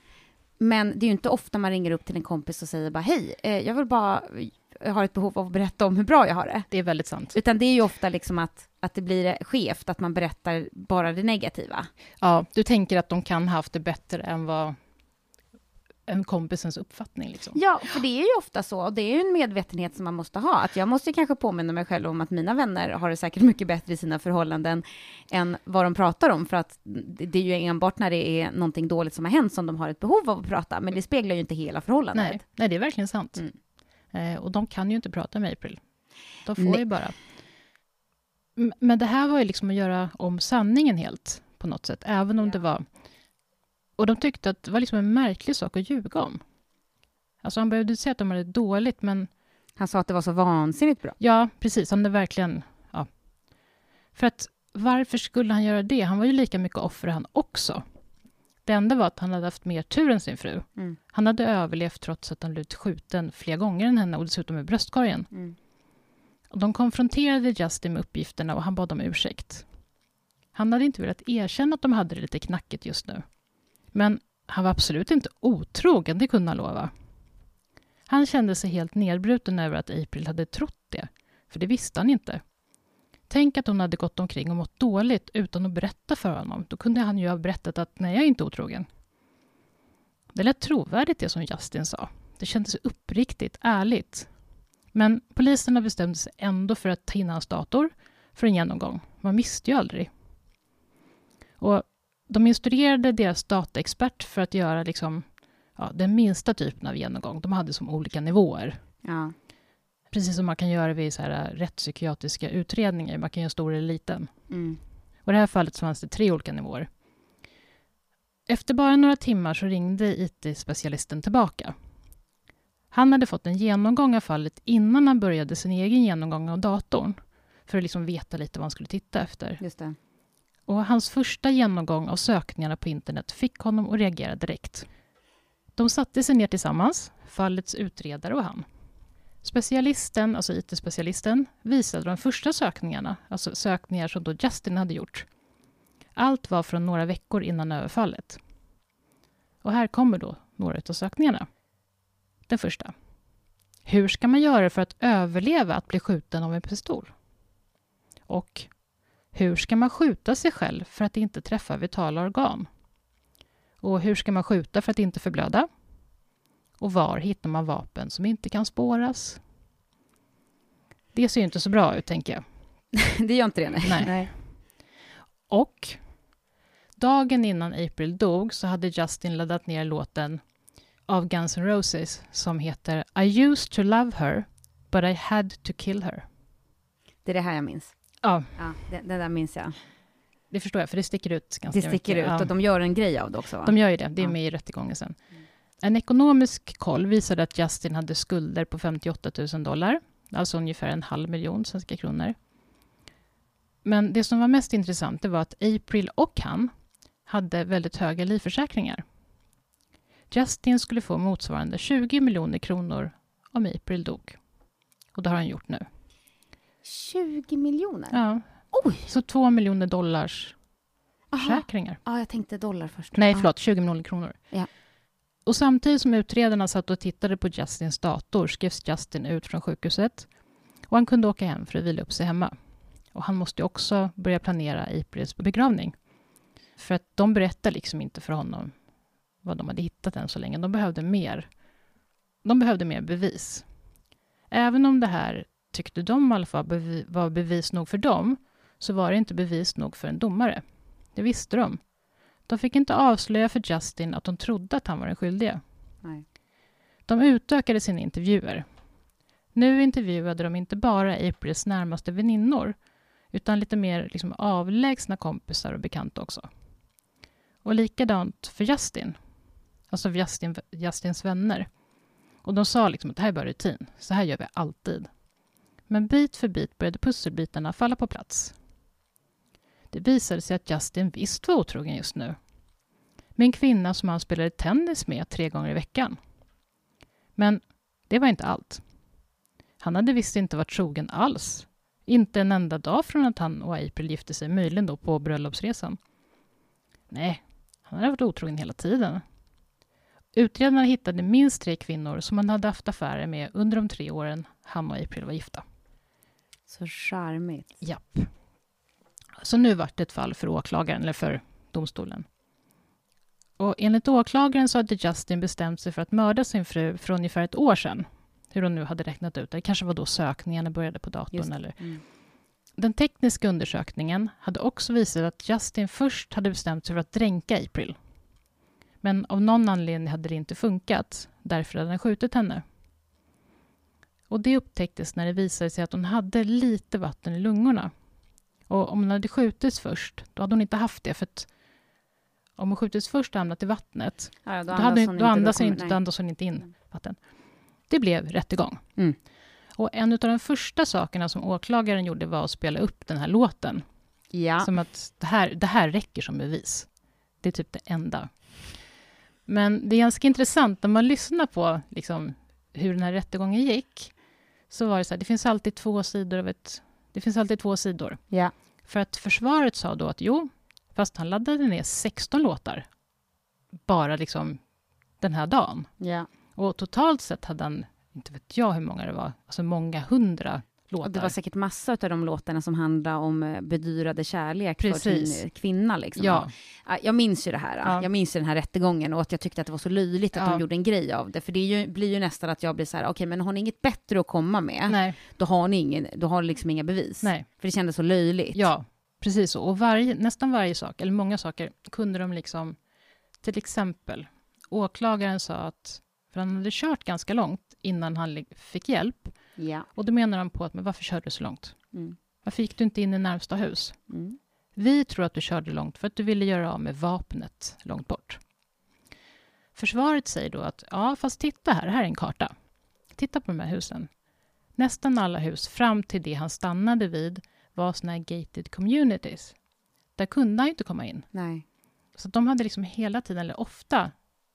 Speaker 1: Men det är ju inte ofta man ringer upp till en kompis och säger bara hej, eh, jag vill bara, jag har ett behov av att berätta om hur bra jag har det.
Speaker 2: Det är väldigt sant.
Speaker 1: Utan det är ju ofta liksom att, att det blir skevt, att man berättar bara det negativa.
Speaker 2: Ja, du tänker att de kan ha haft det bättre än vad en kompisens uppfattning. Liksom.
Speaker 1: Ja, för det är ju ofta så, och det är ju en medvetenhet som man måste ha, att jag måste kanske påminna mig själv om att mina vänner har det säkert mycket bättre i sina förhållanden än vad de pratar om, för att det är ju enbart när det är någonting dåligt som har hänt som de har ett behov av att prata, men det speglar ju inte hela förhållandet.
Speaker 2: Nej, nej det är verkligen sant. Mm. Eh, och de kan ju inte prata med April. De får nej. ju bara... Men det här var ju liksom att göra om sanningen helt, på något sätt, även om ja. det var och de tyckte att det var liksom en märklig sak att ljuga om. Alltså han behövde säga att de hade dåligt, men...
Speaker 1: Han sa att det var så vansinnigt bra.
Speaker 2: Ja, precis. Han hade verkligen... Ja. För att varför skulle han göra det? Han var ju lika mycket offer han också. Det enda var att han hade haft mer tur än sin fru. Mm. Han hade överlevt trots att han blivit skjuten fler gånger än henne och dessutom med bröstkorgen. Mm. Och de konfronterade Justin med uppgifterna och han bad om ursäkt. Han hade inte velat erkänna att de hade det lite knackigt just nu. Men han var absolut inte otrogen, det kunde han lova. Han kände sig helt nedbruten över att April hade trott det, för det visste han inte. Tänk att hon hade gått omkring och mått dåligt utan att berätta för honom. Då kunde han ju ha berättat att nej, jag är inte otrogen. Det lät trovärdigt det som Justin sa. Det kändes uppriktigt, ärligt. Men poliserna bestämde sig ändå för att ta in hans dator för en genomgång. Man visste ju aldrig. Och de instruerade deras dataexpert för att göra liksom, ja, den minsta typen av genomgång. De hade som olika nivåer. Ja. Precis som man kan göra vid så här rättspsykiatriska utredningar. Man kan göra stor eller liten. Mm. Och I det här fallet så fanns det tre olika nivåer. Efter bara några timmar så ringde IT-specialisten tillbaka. Han hade fått en genomgång av fallet innan han började sin egen genomgång av datorn för att liksom veta lite vad han skulle titta efter.
Speaker 1: Just det.
Speaker 2: Och hans första genomgång av sökningarna på internet fick honom att reagera direkt. De satte sig ner tillsammans, fallets utredare och han. Specialisten, alltså IT-specialisten, visade de första sökningarna, alltså sökningar som då Justin hade gjort. Allt var från några veckor innan överfallet. Och här kommer då några av sökningarna. Den första. Hur ska man göra för att överleva att bli skjuten av en pistol? Och hur ska man skjuta sig själv för att inte träffa vitala organ? Och hur ska man skjuta för att inte förblöda? Och var hittar man vapen som inte kan spåras? Det ser ju inte så bra ut, tänker jag.
Speaker 1: det gör inte det, nej.
Speaker 2: Nej.
Speaker 1: nej.
Speaker 2: Och dagen innan April dog så hade Justin laddat ner låten av Guns N' Roses som heter I used to love her, but I had to kill her.
Speaker 1: Det är det här jag minns.
Speaker 2: Ja,
Speaker 1: Ja, det, det där minns jag.
Speaker 2: det förstår jag, för det sticker ut ganska
Speaker 1: Det sticker
Speaker 2: mycket.
Speaker 1: ut
Speaker 2: Ja.
Speaker 1: och de gör en grej av det också, va?
Speaker 2: De gör ju det, det är med i rättegången sen.
Speaker 1: Mm.
Speaker 2: En ekonomisk koll visade att Justin hade skulder på 58 000 dollar, alltså ungefär en halv miljon svenska kronor. Men det som var mest intressant det var att April och han hade väldigt höga livförsäkringar. Justin skulle få motsvarande 20 miljoner kronor om April dog. Och det har han gjort nu.
Speaker 1: 20 miljoner?
Speaker 2: Ja.
Speaker 1: Oj!
Speaker 2: Så 2 miljoner dollars
Speaker 1: Aha.
Speaker 2: försäkringar.
Speaker 1: Ja, jag tänkte dollar först.
Speaker 2: Nej, förlåt, 20 miljoner kronor.
Speaker 1: Ja.
Speaker 2: Och samtidigt som utredarna satt och tittade på Justins dator skrevs Justin ut från sjukhuset och han kunde åka hem för att vila upp sig hemma. Och han måste ju också börja planera Aprils begravning. För att de berättade liksom inte för honom vad de hade hittat än så länge. De behövde mer. De behövde mer bevis. Även om det här tyckte de i alla fall var bevis nog för dem, så var det inte bevis nog för en domare. Det visste de. De fick inte avslöja för Justin att de trodde att han var den skyldige.
Speaker 1: Nej.
Speaker 2: De utökade sina intervjuer. Nu intervjuade de inte bara Aprils närmaste väninnor utan lite mer liksom avlägsna kompisar och bekanta också. Och likadant för Justin, alltså Justin, Justins vänner. Och de sa liksom att det här är bara rutin, så här gör vi alltid. Men bit för bit började pusselbitarna falla på plats. Det visade sig att Justin visst var otrogen just nu. Med en kvinna som han spelade tennis med tre gånger i veckan. Men det var inte allt. Han hade visst inte varit trogen alls. Inte en enda dag från att han och April gifte sig, möjligen då på bröllopsresan. Nej, han hade varit otrogen hela tiden. Utredarna hittade minst tre kvinnor som han hade haft affärer med under de tre åren han och April var gifta.
Speaker 1: Så charmigt.
Speaker 2: Japp. Så nu vart det ett fall för åklagaren, eller för domstolen. Och enligt åklagaren så hade Justin bestämt sig för att mörda sin fru för ungefär ett år sedan. Hur hon nu hade räknat ut det. Det kanske var då sökningarna började på datorn. Eller.
Speaker 1: Mm.
Speaker 2: Den tekniska undersökningen hade också visat att Justin först hade bestämt sig för att dränka April. Men av någon anledning hade det inte funkat. Därför hade han skjutit henne. Och det upptäcktes när det visade sig att hon hade lite vatten i lungorna. Och om hon hade skjutits först, då hade hon inte haft det. För om hon skjutits först och hamnat i vattnet,
Speaker 1: Ja, då
Speaker 2: då,
Speaker 1: andas
Speaker 2: hade,
Speaker 1: hon
Speaker 2: då
Speaker 1: inte,
Speaker 2: andas hon inte, då andas hon inte in
Speaker 1: Mm.
Speaker 2: vatten. Det blev rättegång.
Speaker 1: Mm.
Speaker 2: Och en av de första sakerna som åklagaren gjorde var att spela upp den här låten.
Speaker 1: Ja.
Speaker 2: Som att det här, det här räcker som bevis. Det är typ det enda. Men det är ganska intressant när man lyssnar på liksom, hur den här rättegången gick. Så var det så här, det finns alltid två sidor av ett... Det finns alltid två sidor.
Speaker 1: ja.
Speaker 2: För att försvaret sa då att jo, fast han laddade ner 16 låtar bara liksom den här dagen.
Speaker 1: ja.
Speaker 2: Och totalt sett hade han, inte vet jag hur många det var, alltså många hundra låtar.
Speaker 1: Och det var säkert massa av de låtarna som handlar om eh, bedyrade kärlek
Speaker 2: Precis.
Speaker 1: för sin kvinna. Liksom.
Speaker 2: Ja,
Speaker 1: Ja, Jag minns ju det här.
Speaker 2: Ja.
Speaker 1: Jag minns ju den här rättegången och att jag tyckte att det var så löjligt att
Speaker 2: Ja.
Speaker 1: de gjorde en grej av det. För det ju, blir ju nästan att jag blir så här, okej, men har ni inget bättre att komma med,
Speaker 2: nej,
Speaker 1: då har ni ingen, då har liksom inga bevis.
Speaker 2: nej.
Speaker 1: För det kändes så löjligt.
Speaker 2: Ja, precis så. Och varje, nästan varje sak, eller många saker, kunde de liksom... Till exempel, åklagaren sa att... För han hade kört ganska långt innan han fick hjälp.
Speaker 1: Ja.
Speaker 2: Och då menar han på att, men varför körde du så långt?
Speaker 1: Mm.
Speaker 2: Varför gick du inte in i närmsta hus?
Speaker 1: Mm.
Speaker 2: Vi tror att du körde långt för att du ville göra av med vapnet långt bort. Försvaret säger då att, ja, fast titta här, här är en karta. Titta på de här husen. Nästan alla hus fram till det han stannade vid var såna här gated communities. Där kunde han ju inte komma in.
Speaker 1: Nej.
Speaker 2: Så de hade liksom hela tiden, eller ofta,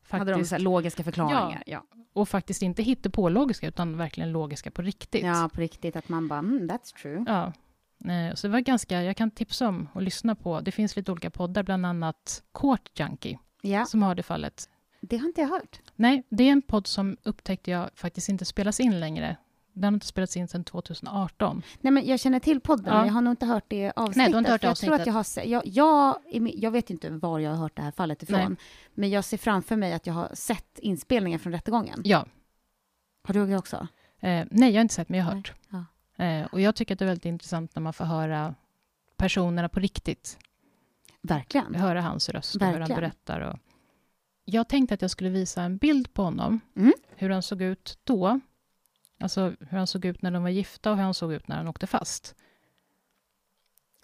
Speaker 1: Hade de
Speaker 2: faktiskt,
Speaker 1: så här logiska förklaringar? Ja.
Speaker 2: och faktiskt inte hittepålogiska, utan verkligen logiska på riktigt.
Speaker 1: ja, på riktigt. Att man bara, mm, that's true.
Speaker 2: Ja. Så det var ganska, jag kan tipsa om att lyssna på, det finns lite olika poddar, bland annat Court Junkie,
Speaker 1: Ja,
Speaker 2: som har det fallet.
Speaker 1: det har inte jag hört.
Speaker 2: Nej, det är en podd som upptäckte jag faktiskt inte spelas in längre. Den har inte spelats in sedan 2018.
Speaker 1: Nej, men jag känner till podden,
Speaker 2: Ja.
Speaker 1: men jag har nog inte hört det avsnittet.
Speaker 2: Nej, du har inte hört
Speaker 1: för jag tror att
Speaker 2: avsnittet.
Speaker 1: jag har se- jag, jag, i min- jag vet inte var jag har hört det här fallet ifrån,
Speaker 2: Nej.
Speaker 1: men jag ser framför mig att jag har sett inspelningen från rättegången.
Speaker 2: Ja.
Speaker 1: Har du det också?
Speaker 2: Eh, nej, jag har inte sett, men jag har hört.
Speaker 1: Ja.
Speaker 2: Eh, och jag tycker att det är väldigt intressant när man får höra personerna på riktigt.
Speaker 1: Verkligen.
Speaker 2: Höra hans röst och hur han berättar. Och... Jag tänkte att jag skulle visa en bild på honom.
Speaker 1: Mm.
Speaker 2: Hur han såg ut då. Alltså hur han såg ut när de var gifta och hur han såg ut när han åkte fast.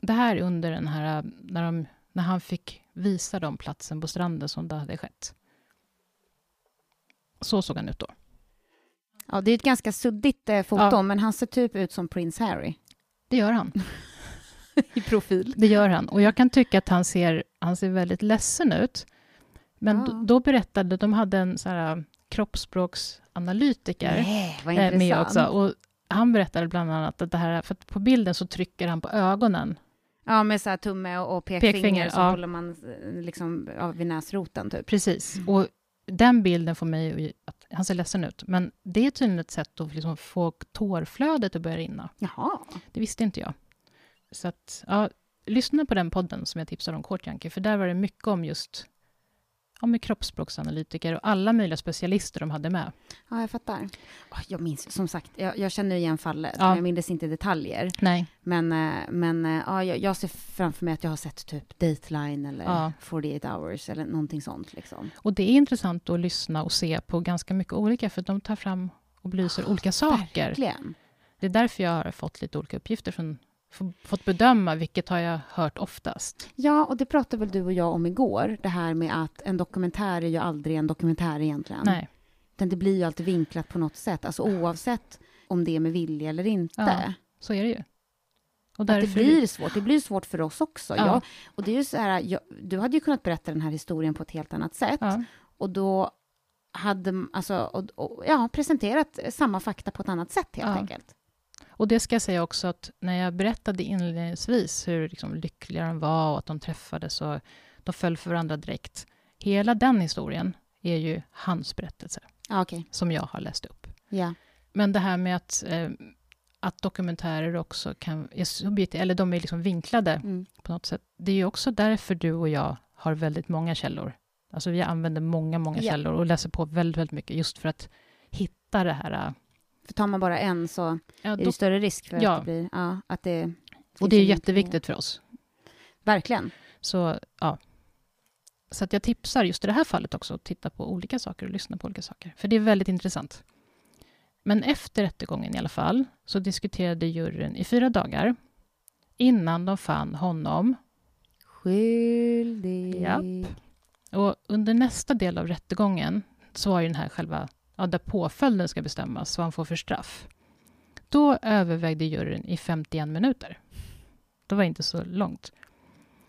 Speaker 2: Det här är under den här, när, de, när han fick visa dem platsen på stranden som det hade skett. Så såg han ut då.
Speaker 1: Ja, det är ett ganska suddigt eh, foto,
Speaker 2: Ja.
Speaker 1: men han ser typ ut som prins Harry.
Speaker 2: Det gör han.
Speaker 1: I profil.
Speaker 2: Det gör han. Och jag kan tycka att han ser, han ser väldigt ledsen ut. Men
Speaker 1: Ja.
Speaker 2: då, då berättade, de hade en så här kroppsspråksanalytiker
Speaker 1: Nej,
Speaker 2: eh, med också. Och han berättade bland annat att det här, för på bilden så trycker han på ögonen.
Speaker 1: Ja, med så här tumme och, och pekfinger,
Speaker 2: Pekfinger,
Speaker 1: så
Speaker 2: ja.
Speaker 1: håller man eh, liksom ja, vid näsroten typ.
Speaker 2: Precis. Och den bilden får mig att han ser ledsen ut. Men det är tydligen ett sätt att liksom få tårflödet att börja rinna.
Speaker 1: Jaha.
Speaker 2: Det visste inte jag. Så att, ja, lyssna på den podden som jag tipsade om, Court Junkie, för där var det mycket om just ja, med kroppsspråksanalytiker och alla möjliga specialister de hade med.
Speaker 1: Ja, jag fattar. Jag minns, som sagt, jag, jag känner igen fallet,
Speaker 2: Ja.
Speaker 1: men jag minns inte detaljer.
Speaker 2: Nej.
Speaker 1: Men, eh, men eh, ja, jag, jag ser framför mig att jag har sett typ Dateline eller
Speaker 2: Ja.
Speaker 1: 48 hours eller någonting sånt liksom.
Speaker 2: Och det är intressant att lyssna och se på ganska mycket olika, för de tar fram och belyser olika saker.
Speaker 1: Verkligen.
Speaker 2: Det är därför jag har fått lite olika uppgifter från fått bedöma vilket har jag hört oftast.
Speaker 1: Ja, och det pratade väl du och jag om igår, det här med att en dokumentär är ju aldrig en dokumentär egentligen.
Speaker 2: Nej.
Speaker 1: Utan det blir ju alltid vinklat på något sätt, alltså oavsett om det är med vilja eller inte.
Speaker 2: Ja, Så är det ju. Och
Speaker 1: Att det
Speaker 2: därför,
Speaker 1: blir svårt. Det blir svårt för oss också.
Speaker 2: Ja.
Speaker 1: Jag, och det är ju så här, jag, du hade ju kunnat berätta den här historien på ett helt annat sätt.
Speaker 2: ja,
Speaker 1: Och då hade alltså, och, och, ja, presenterat samma fakta på ett annat sätt helt
Speaker 2: Ja.
Speaker 1: enkelt.
Speaker 2: Och det ska jag säga också att när jag berättade inledningsvis hur liksom lyckliga de var och att de träffades och de föll för varandra direkt. Hela den historien är ju hans berättelse
Speaker 1: Ja, okej.
Speaker 2: som jag har läst upp.
Speaker 1: Ja.
Speaker 2: Men det här med att, eh, att dokumentärer också kan, är subjektiva, eller de är liksom vinklade
Speaker 1: Mm.
Speaker 2: på något sätt. Det är ju också därför du och jag har väldigt många källor. Alltså vi använder många, många
Speaker 1: Ja.
Speaker 2: källor och läser på väldigt, väldigt mycket just för att hitta det här.
Speaker 1: För tar man bara en så
Speaker 2: Ja,
Speaker 1: är
Speaker 2: då,
Speaker 1: det större risk för
Speaker 2: Ja.
Speaker 1: att det blir... Ja, att det...
Speaker 2: och det är jätteviktigt för oss.
Speaker 1: Verkligen.
Speaker 2: Så, ja. Så att jag tipsar just i det här fallet också att titta på olika saker och lyssna på olika saker. För det är väldigt intressant. Men efter rättegången i alla fall så diskuterade juryn i fyra dagar innan de fann honom
Speaker 1: Skyldig.
Speaker 2: Japp. Och under nästa del av rättegången så var ju den här själva, ja, där påföljden ska bestämmas, vad han får för straff. Då övervägde juryn i 51 minuter. Det var inte så långt.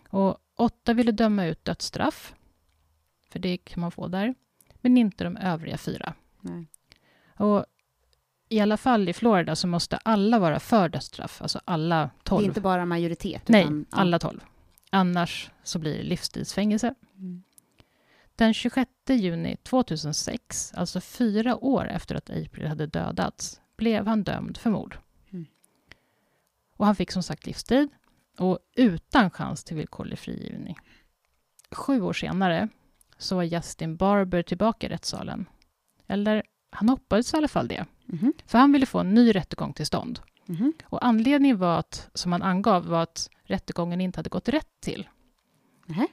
Speaker 2: Och åtta ville döma ut dödsstraff, för det kan man få där, men inte de övriga fyra.
Speaker 1: Nej.
Speaker 2: Och i alla fall i Florida så måste alla vara för dödsstraff, alltså alla
Speaker 1: Det
Speaker 2: tolv.
Speaker 1: är inte bara majoritet.
Speaker 2: Nej,
Speaker 1: utan,
Speaker 2: alla tolv. Annars så blir det livstidsfängelse.
Speaker 1: Mm.
Speaker 2: Den 26 juni 2006, alltså fyra år efter att April hade dödats, blev han dömd för mord.
Speaker 1: Mm.
Speaker 2: Och han fick som sagt livstid och utan chans till villkorlig frigivning. Sju år senare så var Justin Barber tillbaka i rättssalen. Eller han hoppades i alla fall det,
Speaker 1: Mhm.
Speaker 2: för han ville få en ny rättegång till stånd.
Speaker 1: Mhm.
Speaker 2: Och anledningen var att, som han angav, var att rättegången inte hade gått rätt till.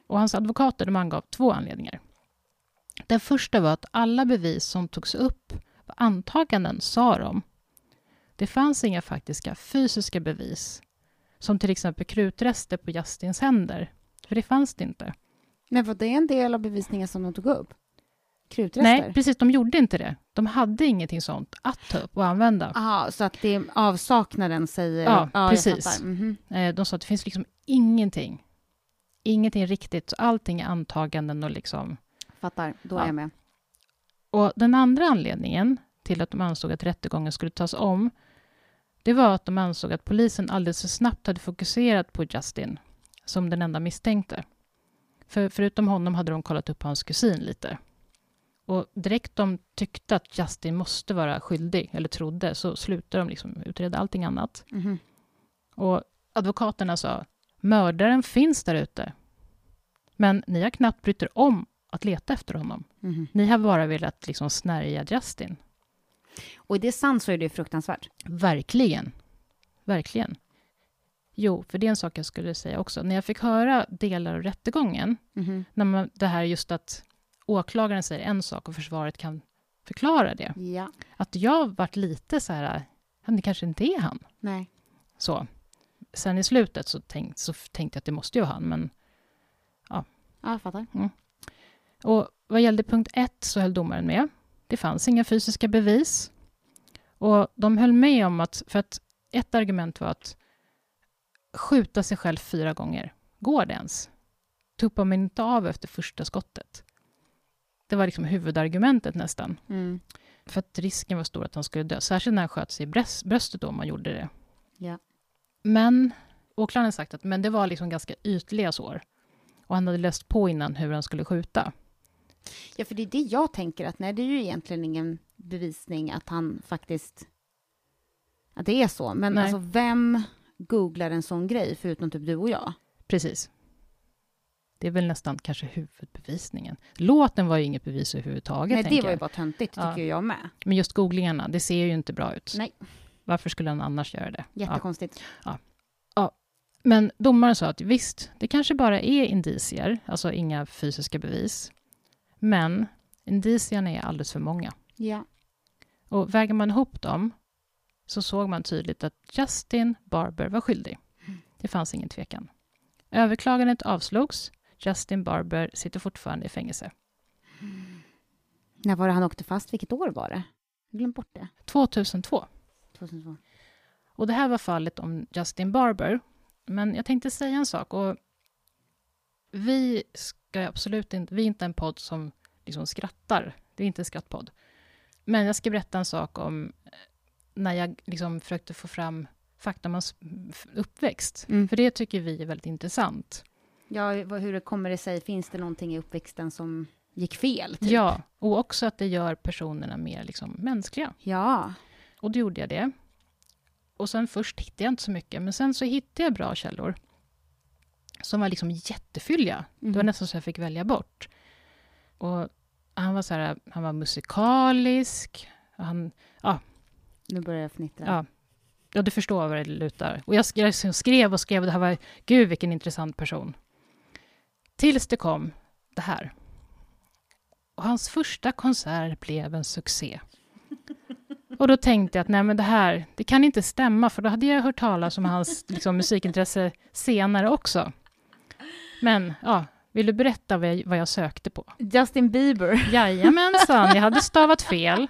Speaker 2: Och hans advokater de angav två anledningar. Den första var att alla bevis som togs upp var antaganden, sa de. Det fanns inga faktiska fysiska bevis, som till exempel krutrester på Justins händer. För det fanns det inte.
Speaker 1: Men var det en del av bevisningen som de tog upp? Krutrester?
Speaker 2: Nej, precis, de gjorde inte det. De hade ingenting sånt att ta upp och använda.
Speaker 1: Aha, så att det är avsaknaden säger...
Speaker 2: Ja,
Speaker 1: jag
Speaker 2: precis.
Speaker 1: Mhm.
Speaker 2: Eh, De sa att det finns liksom ingenting. Ingenting riktigt. Så allting är antaganden och liksom...
Speaker 1: Fattar, då
Speaker 2: Ja.
Speaker 1: är jag med.
Speaker 2: Och den andra anledningen till att de ansåg att rättegången skulle tas om, det var att de ansåg att polisen alldeles för snabbt hade fokuserat på Justin som den enda misstänkte. För förutom honom hade de kollat upp hans kusin lite. Och direkt de tyckte att Justin måste vara skyldig, eller trodde, så slutade de liksom utreda allting annat.
Speaker 1: Mhm.
Speaker 2: Och advokaterna sa, mördaren finns där ute. Men ni har knappt brytt er om att leta efter honom.
Speaker 1: Mhm.
Speaker 2: Ni har bara velat liksom snärja Justin.
Speaker 1: Och är det sant så är det fruktansvärt.
Speaker 2: Verkligen. verkligen. Jo, för det är en sak jag skulle säga också. När jag fick höra delar av rättegången,
Speaker 1: Mhm.
Speaker 2: när man, det här just att åklagaren säger en sak och försvaret kan förklara det.
Speaker 1: Ja.
Speaker 2: Att jag varit lite så här, "Ja, det kanske inte är han.
Speaker 1: Nej.
Speaker 2: Så. Sen i slutet så, tänk, så tänkte jag att det måste ju vara han, men
Speaker 1: Ja, jag fattar.
Speaker 2: Och vad gällde punkt ett så höll domaren med. Det fanns inga fysiska bevis. Och de höll med om att, för att ett argument var att skjuta sig själv fyra gånger, går det ens? Tuppar man inte av efter första skottet? Det var liksom huvudargumentet nästan.
Speaker 1: Mm.
Speaker 2: För att risken var stor att han skulle dö, särskilt när han sköt sig i bröst, bröstet då, om man gjorde det.
Speaker 1: Ja.
Speaker 2: Men åklagaren sagt att men det var liksom ganska ytliga sår. Och han hade läst på innan hur han skulle skjuta.
Speaker 1: Ja, för det är det jag tänker att nej, det är ju egentligen ingen bevisning att han faktiskt... Att det är så. Men
Speaker 2: Nej.
Speaker 1: alltså, vem googlar en sån grej förutom typ du och jag?
Speaker 2: Precis. Det är väl nästan kanske huvudbevisningen. Låten var ju inget bevis överhuvudtaget.
Speaker 1: nej, det var ju bara töntigt,
Speaker 2: Ja.
Speaker 1: tycker jag med.
Speaker 2: Men just googlingarna, det ser ju inte bra ut.
Speaker 1: Nej.
Speaker 2: Varför skulle han annars göra det? Ja.
Speaker 1: Jättekonstigt.
Speaker 2: Men domaren sa att visst, det kanske bara är indicier, alltså inga fysiska bevis. Men indicierna är alldeles för många.
Speaker 1: Ja.
Speaker 2: Och väger man ihop dem så såg man tydligt att Justin Barber var skyldig. Det fanns ingen tvekan. Överklagandet avslogs. Justin Barber sitter fortfarande i fängelse.
Speaker 1: När var det han åkte fast? Vilket år var det? Jag glömt bort det.
Speaker 2: 2002.
Speaker 1: 2002.
Speaker 2: Och det här var fallet om Justin Barber. Men jag tänkte säga en sak. Och vi ska absolut inte... Vi är inte en podd som liksom skrattar. Det är inte en skrattpodd. Men jag ska berätta en sak om eh, när jag liksom försökte få fram fakta om hans uppväxt.
Speaker 1: Mm.
Speaker 2: För det tycker vi är väldigt intressant.
Speaker 1: Ja, hur det kommer det sig? Finns det någonting i uppväxten som gick fel? Typ?
Speaker 2: Ja, och också att det gör personerna mer liksom mänskliga.
Speaker 1: Ja.
Speaker 2: Och då gjorde jag det. Och sen först hittade jag inte så mycket, men sen så hittade jag bra källor. Som var liksom jättefylliga. Det var
Speaker 1: Mhm.
Speaker 2: nästan så jag fick välja bort. Och han var så här, han var musikalisk. Han,
Speaker 1: Nu börjar jag fnittra.
Speaker 2: ja, ja, du förstår vad det lutar. Och jag skrev, jag skrev och skrev och det här var, gud vilken intressant person. Tills det kom det här. Och hans första konsert blev en succé. Och då tänkte jag att nej men det här, det kan inte stämma, för då hade jag hört talas om hans liksom, musikintresse senare också. Men, ja, vill du berätta vad jag, vad jag sökte på?
Speaker 1: Justin Bieber.
Speaker 2: Jajamensan, jag hade stavat fel.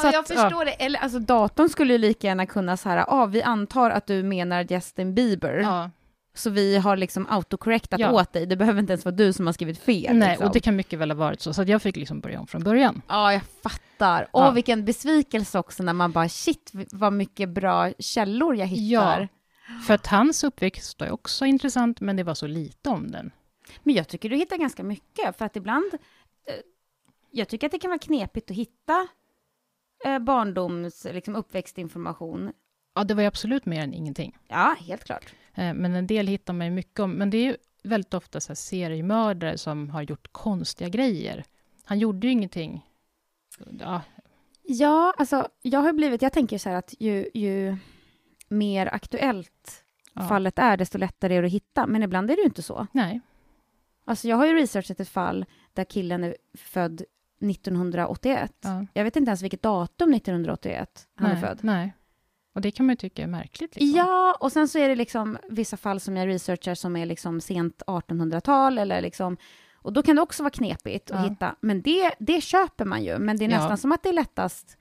Speaker 2: Så
Speaker 1: Ja,
Speaker 2: att,
Speaker 1: jag förstår det. Eller, alltså, datorn skulle ju lika gärna kunna så här, ah, vi antar att du menar Justin Bieber,
Speaker 2: Ja,
Speaker 1: så vi har liksom autocorrectat
Speaker 2: Ja.
Speaker 1: åt dig. Det behöver inte ens vara du som har skrivit fel.
Speaker 2: nej,
Speaker 1: liksom.
Speaker 2: och det kan mycket väl ha varit så, så jag fick liksom börja om från början.
Speaker 1: Ja, jag fattar.
Speaker 2: Ja.
Speaker 1: Och vilken besvikelse också när man bara, shit, vad mycket bra källor jag hittar.
Speaker 2: Ja. För att hans uppväxt är också intressant, men det var så lite om den.
Speaker 1: Men jag tycker du hittar ganska mycket, för att ibland... Eh, jag tycker att det kan vara knepigt att hitta eh, barndoms, liksom uppväxtinformation.
Speaker 2: Ja, det var ju absolut mer än ingenting.
Speaker 1: Ja, helt klart.
Speaker 2: Eh, Men en del hittar man ju mycket om. Men det är ju väldigt ofta så här seriemördare som har gjort konstiga grejer. Han gjorde ju ingenting. Ja,
Speaker 1: Ja, alltså jag har blivit, jag tänker så här att ju, ju mer aktuellt
Speaker 2: ja.
Speaker 1: fallet är, desto lättare är det att hitta. Men ibland är det ju inte så.
Speaker 2: Nej.
Speaker 1: Alltså jag har ju researchat ett fall där killen är född 1981.
Speaker 2: Ja.
Speaker 1: Jag vet inte ens vilket datum 1981 han
Speaker 2: nej,
Speaker 1: är född.
Speaker 2: Nej. Och det kan man ju tycka är märkligt. Liksom.
Speaker 1: Ja, och sen så är det liksom vissa fall som jag researchar som är liksom sent 1800-tal eller liksom och då kan det också vara knepigt att
Speaker 2: Ja.
Speaker 1: hitta, men det, det köper man ju, men det är
Speaker 2: Ja.
Speaker 1: nästan som att det är lättast,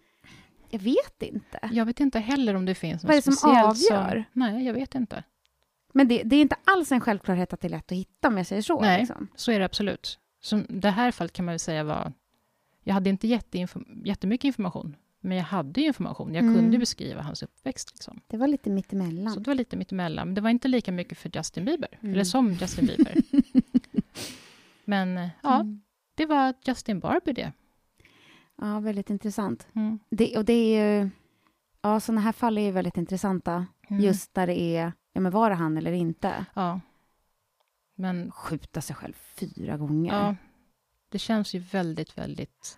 Speaker 1: jag vet inte.
Speaker 2: Jag vet inte heller om det finns något
Speaker 1: Vad är det som
Speaker 2: speciellt
Speaker 1: avgör?
Speaker 2: Nej, jag vet inte.
Speaker 1: Men det, det är inte alls en självklarhet att det är lätt att hitta om jag säger så.
Speaker 2: Nej.
Speaker 1: Liksom.
Speaker 2: Så är det absolut. Som det här fallet kan man väl säga var... Jag hade inte jättemycket information, men jag hade ju information. Jag
Speaker 1: Mm.
Speaker 2: kunde beskriva hans uppväxt. Liksom.
Speaker 1: Det var lite mittemellan.
Speaker 2: Så det var lite mittemellan. Men det var inte lika mycket för Justin Bieber,
Speaker 1: Mm.
Speaker 2: eller som Justin Bieber. men eh, ja,
Speaker 1: Mm.
Speaker 2: det var Justin Barber det.
Speaker 1: Ja, väldigt intressant.
Speaker 2: Mm.
Speaker 1: Det, och det är ju, ja, sådana här fall är ju väldigt intressanta,
Speaker 2: Mm.
Speaker 1: just där det är, ja men var det han eller inte?
Speaker 2: Ja. Men
Speaker 1: Skjuta sig själv fyra gånger.
Speaker 2: ja, det känns ju väldigt, väldigt...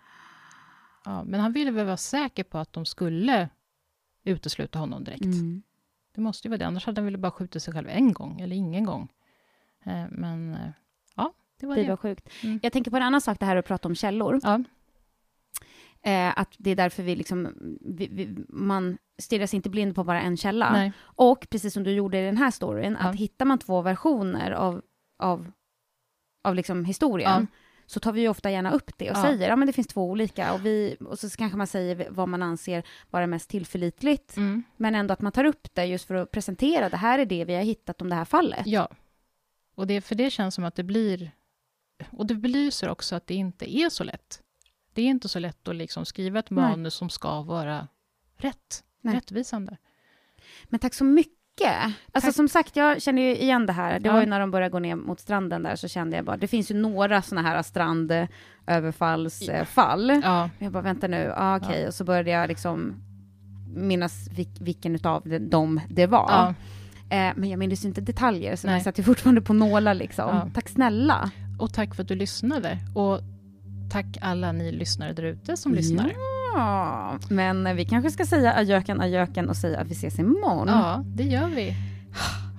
Speaker 2: Ja, men han ville väl vara säker på att de skulle utesluta honom direkt.
Speaker 1: Mm.
Speaker 2: Det måste ju vara det, annars hade han väl bara skjutit sig själv en gång, eller ingen gång. Eh, men eh, ja, det var
Speaker 1: Det
Speaker 2: det.
Speaker 1: var sjukt.
Speaker 2: Mm.
Speaker 1: Jag tänker på en annan sak, det här att prata om källor.
Speaker 2: Ja,
Speaker 1: Eh, att det är därför vi liksom, vi, vi, man stirrar sig inte blind på bara en källa.
Speaker 2: nej.
Speaker 1: Och precis som du gjorde i den här storyn,
Speaker 2: Ja.
Speaker 1: att hittar man två versioner av, av, av liksom historien, så tar vi ju ofta gärna upp det och
Speaker 2: Ja.
Speaker 1: säger, ja men det finns två olika, och, vi, och så kanske man säger vad man anser vara mest tillförlitligt,
Speaker 2: Mm.
Speaker 1: men ändå att man tar upp det just för att presentera, det här är det vi har hittat om det här fallet.
Speaker 2: Ja. Och det, för det känns som att det blir... Och det belyser också att det inte är så lätt. Det är inte så lätt att liksom skriva ett
Speaker 1: Nej.
Speaker 2: manus som ska vara rätt,
Speaker 1: Nej.
Speaker 2: rättvisande.
Speaker 1: Men tack så mycket. Alltså
Speaker 2: Tack.
Speaker 1: som sagt, jag känner ju igen det här. Det
Speaker 2: Ja.
Speaker 1: var ju när de började gå ner mot stranden där, så kände jag bara, det finns ju några såna här strandöverfallsfall.
Speaker 2: Ja,
Speaker 1: Jag bara, vänta nu, ah, okej. Och så började jag liksom minnas vilk, vilken utav dem det var.
Speaker 2: ja.
Speaker 1: Eh, men jag minns inte detaljer, så
Speaker 2: Nej.
Speaker 1: jag satt ju fortfarande på nålar liksom.
Speaker 2: Ja.
Speaker 1: Tack snälla.
Speaker 2: Och tack för att du lyssnade. Och tack alla ni lyssnare där ute som lyssnar.
Speaker 1: Ja, men vi kanske ska säga ajöken, ajöken och säga att vi ses imorgon.
Speaker 2: Ja, det gör vi.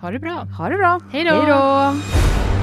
Speaker 2: Ha det bra.
Speaker 1: Ha det bra.
Speaker 2: Hej då.
Speaker 1: Hej då.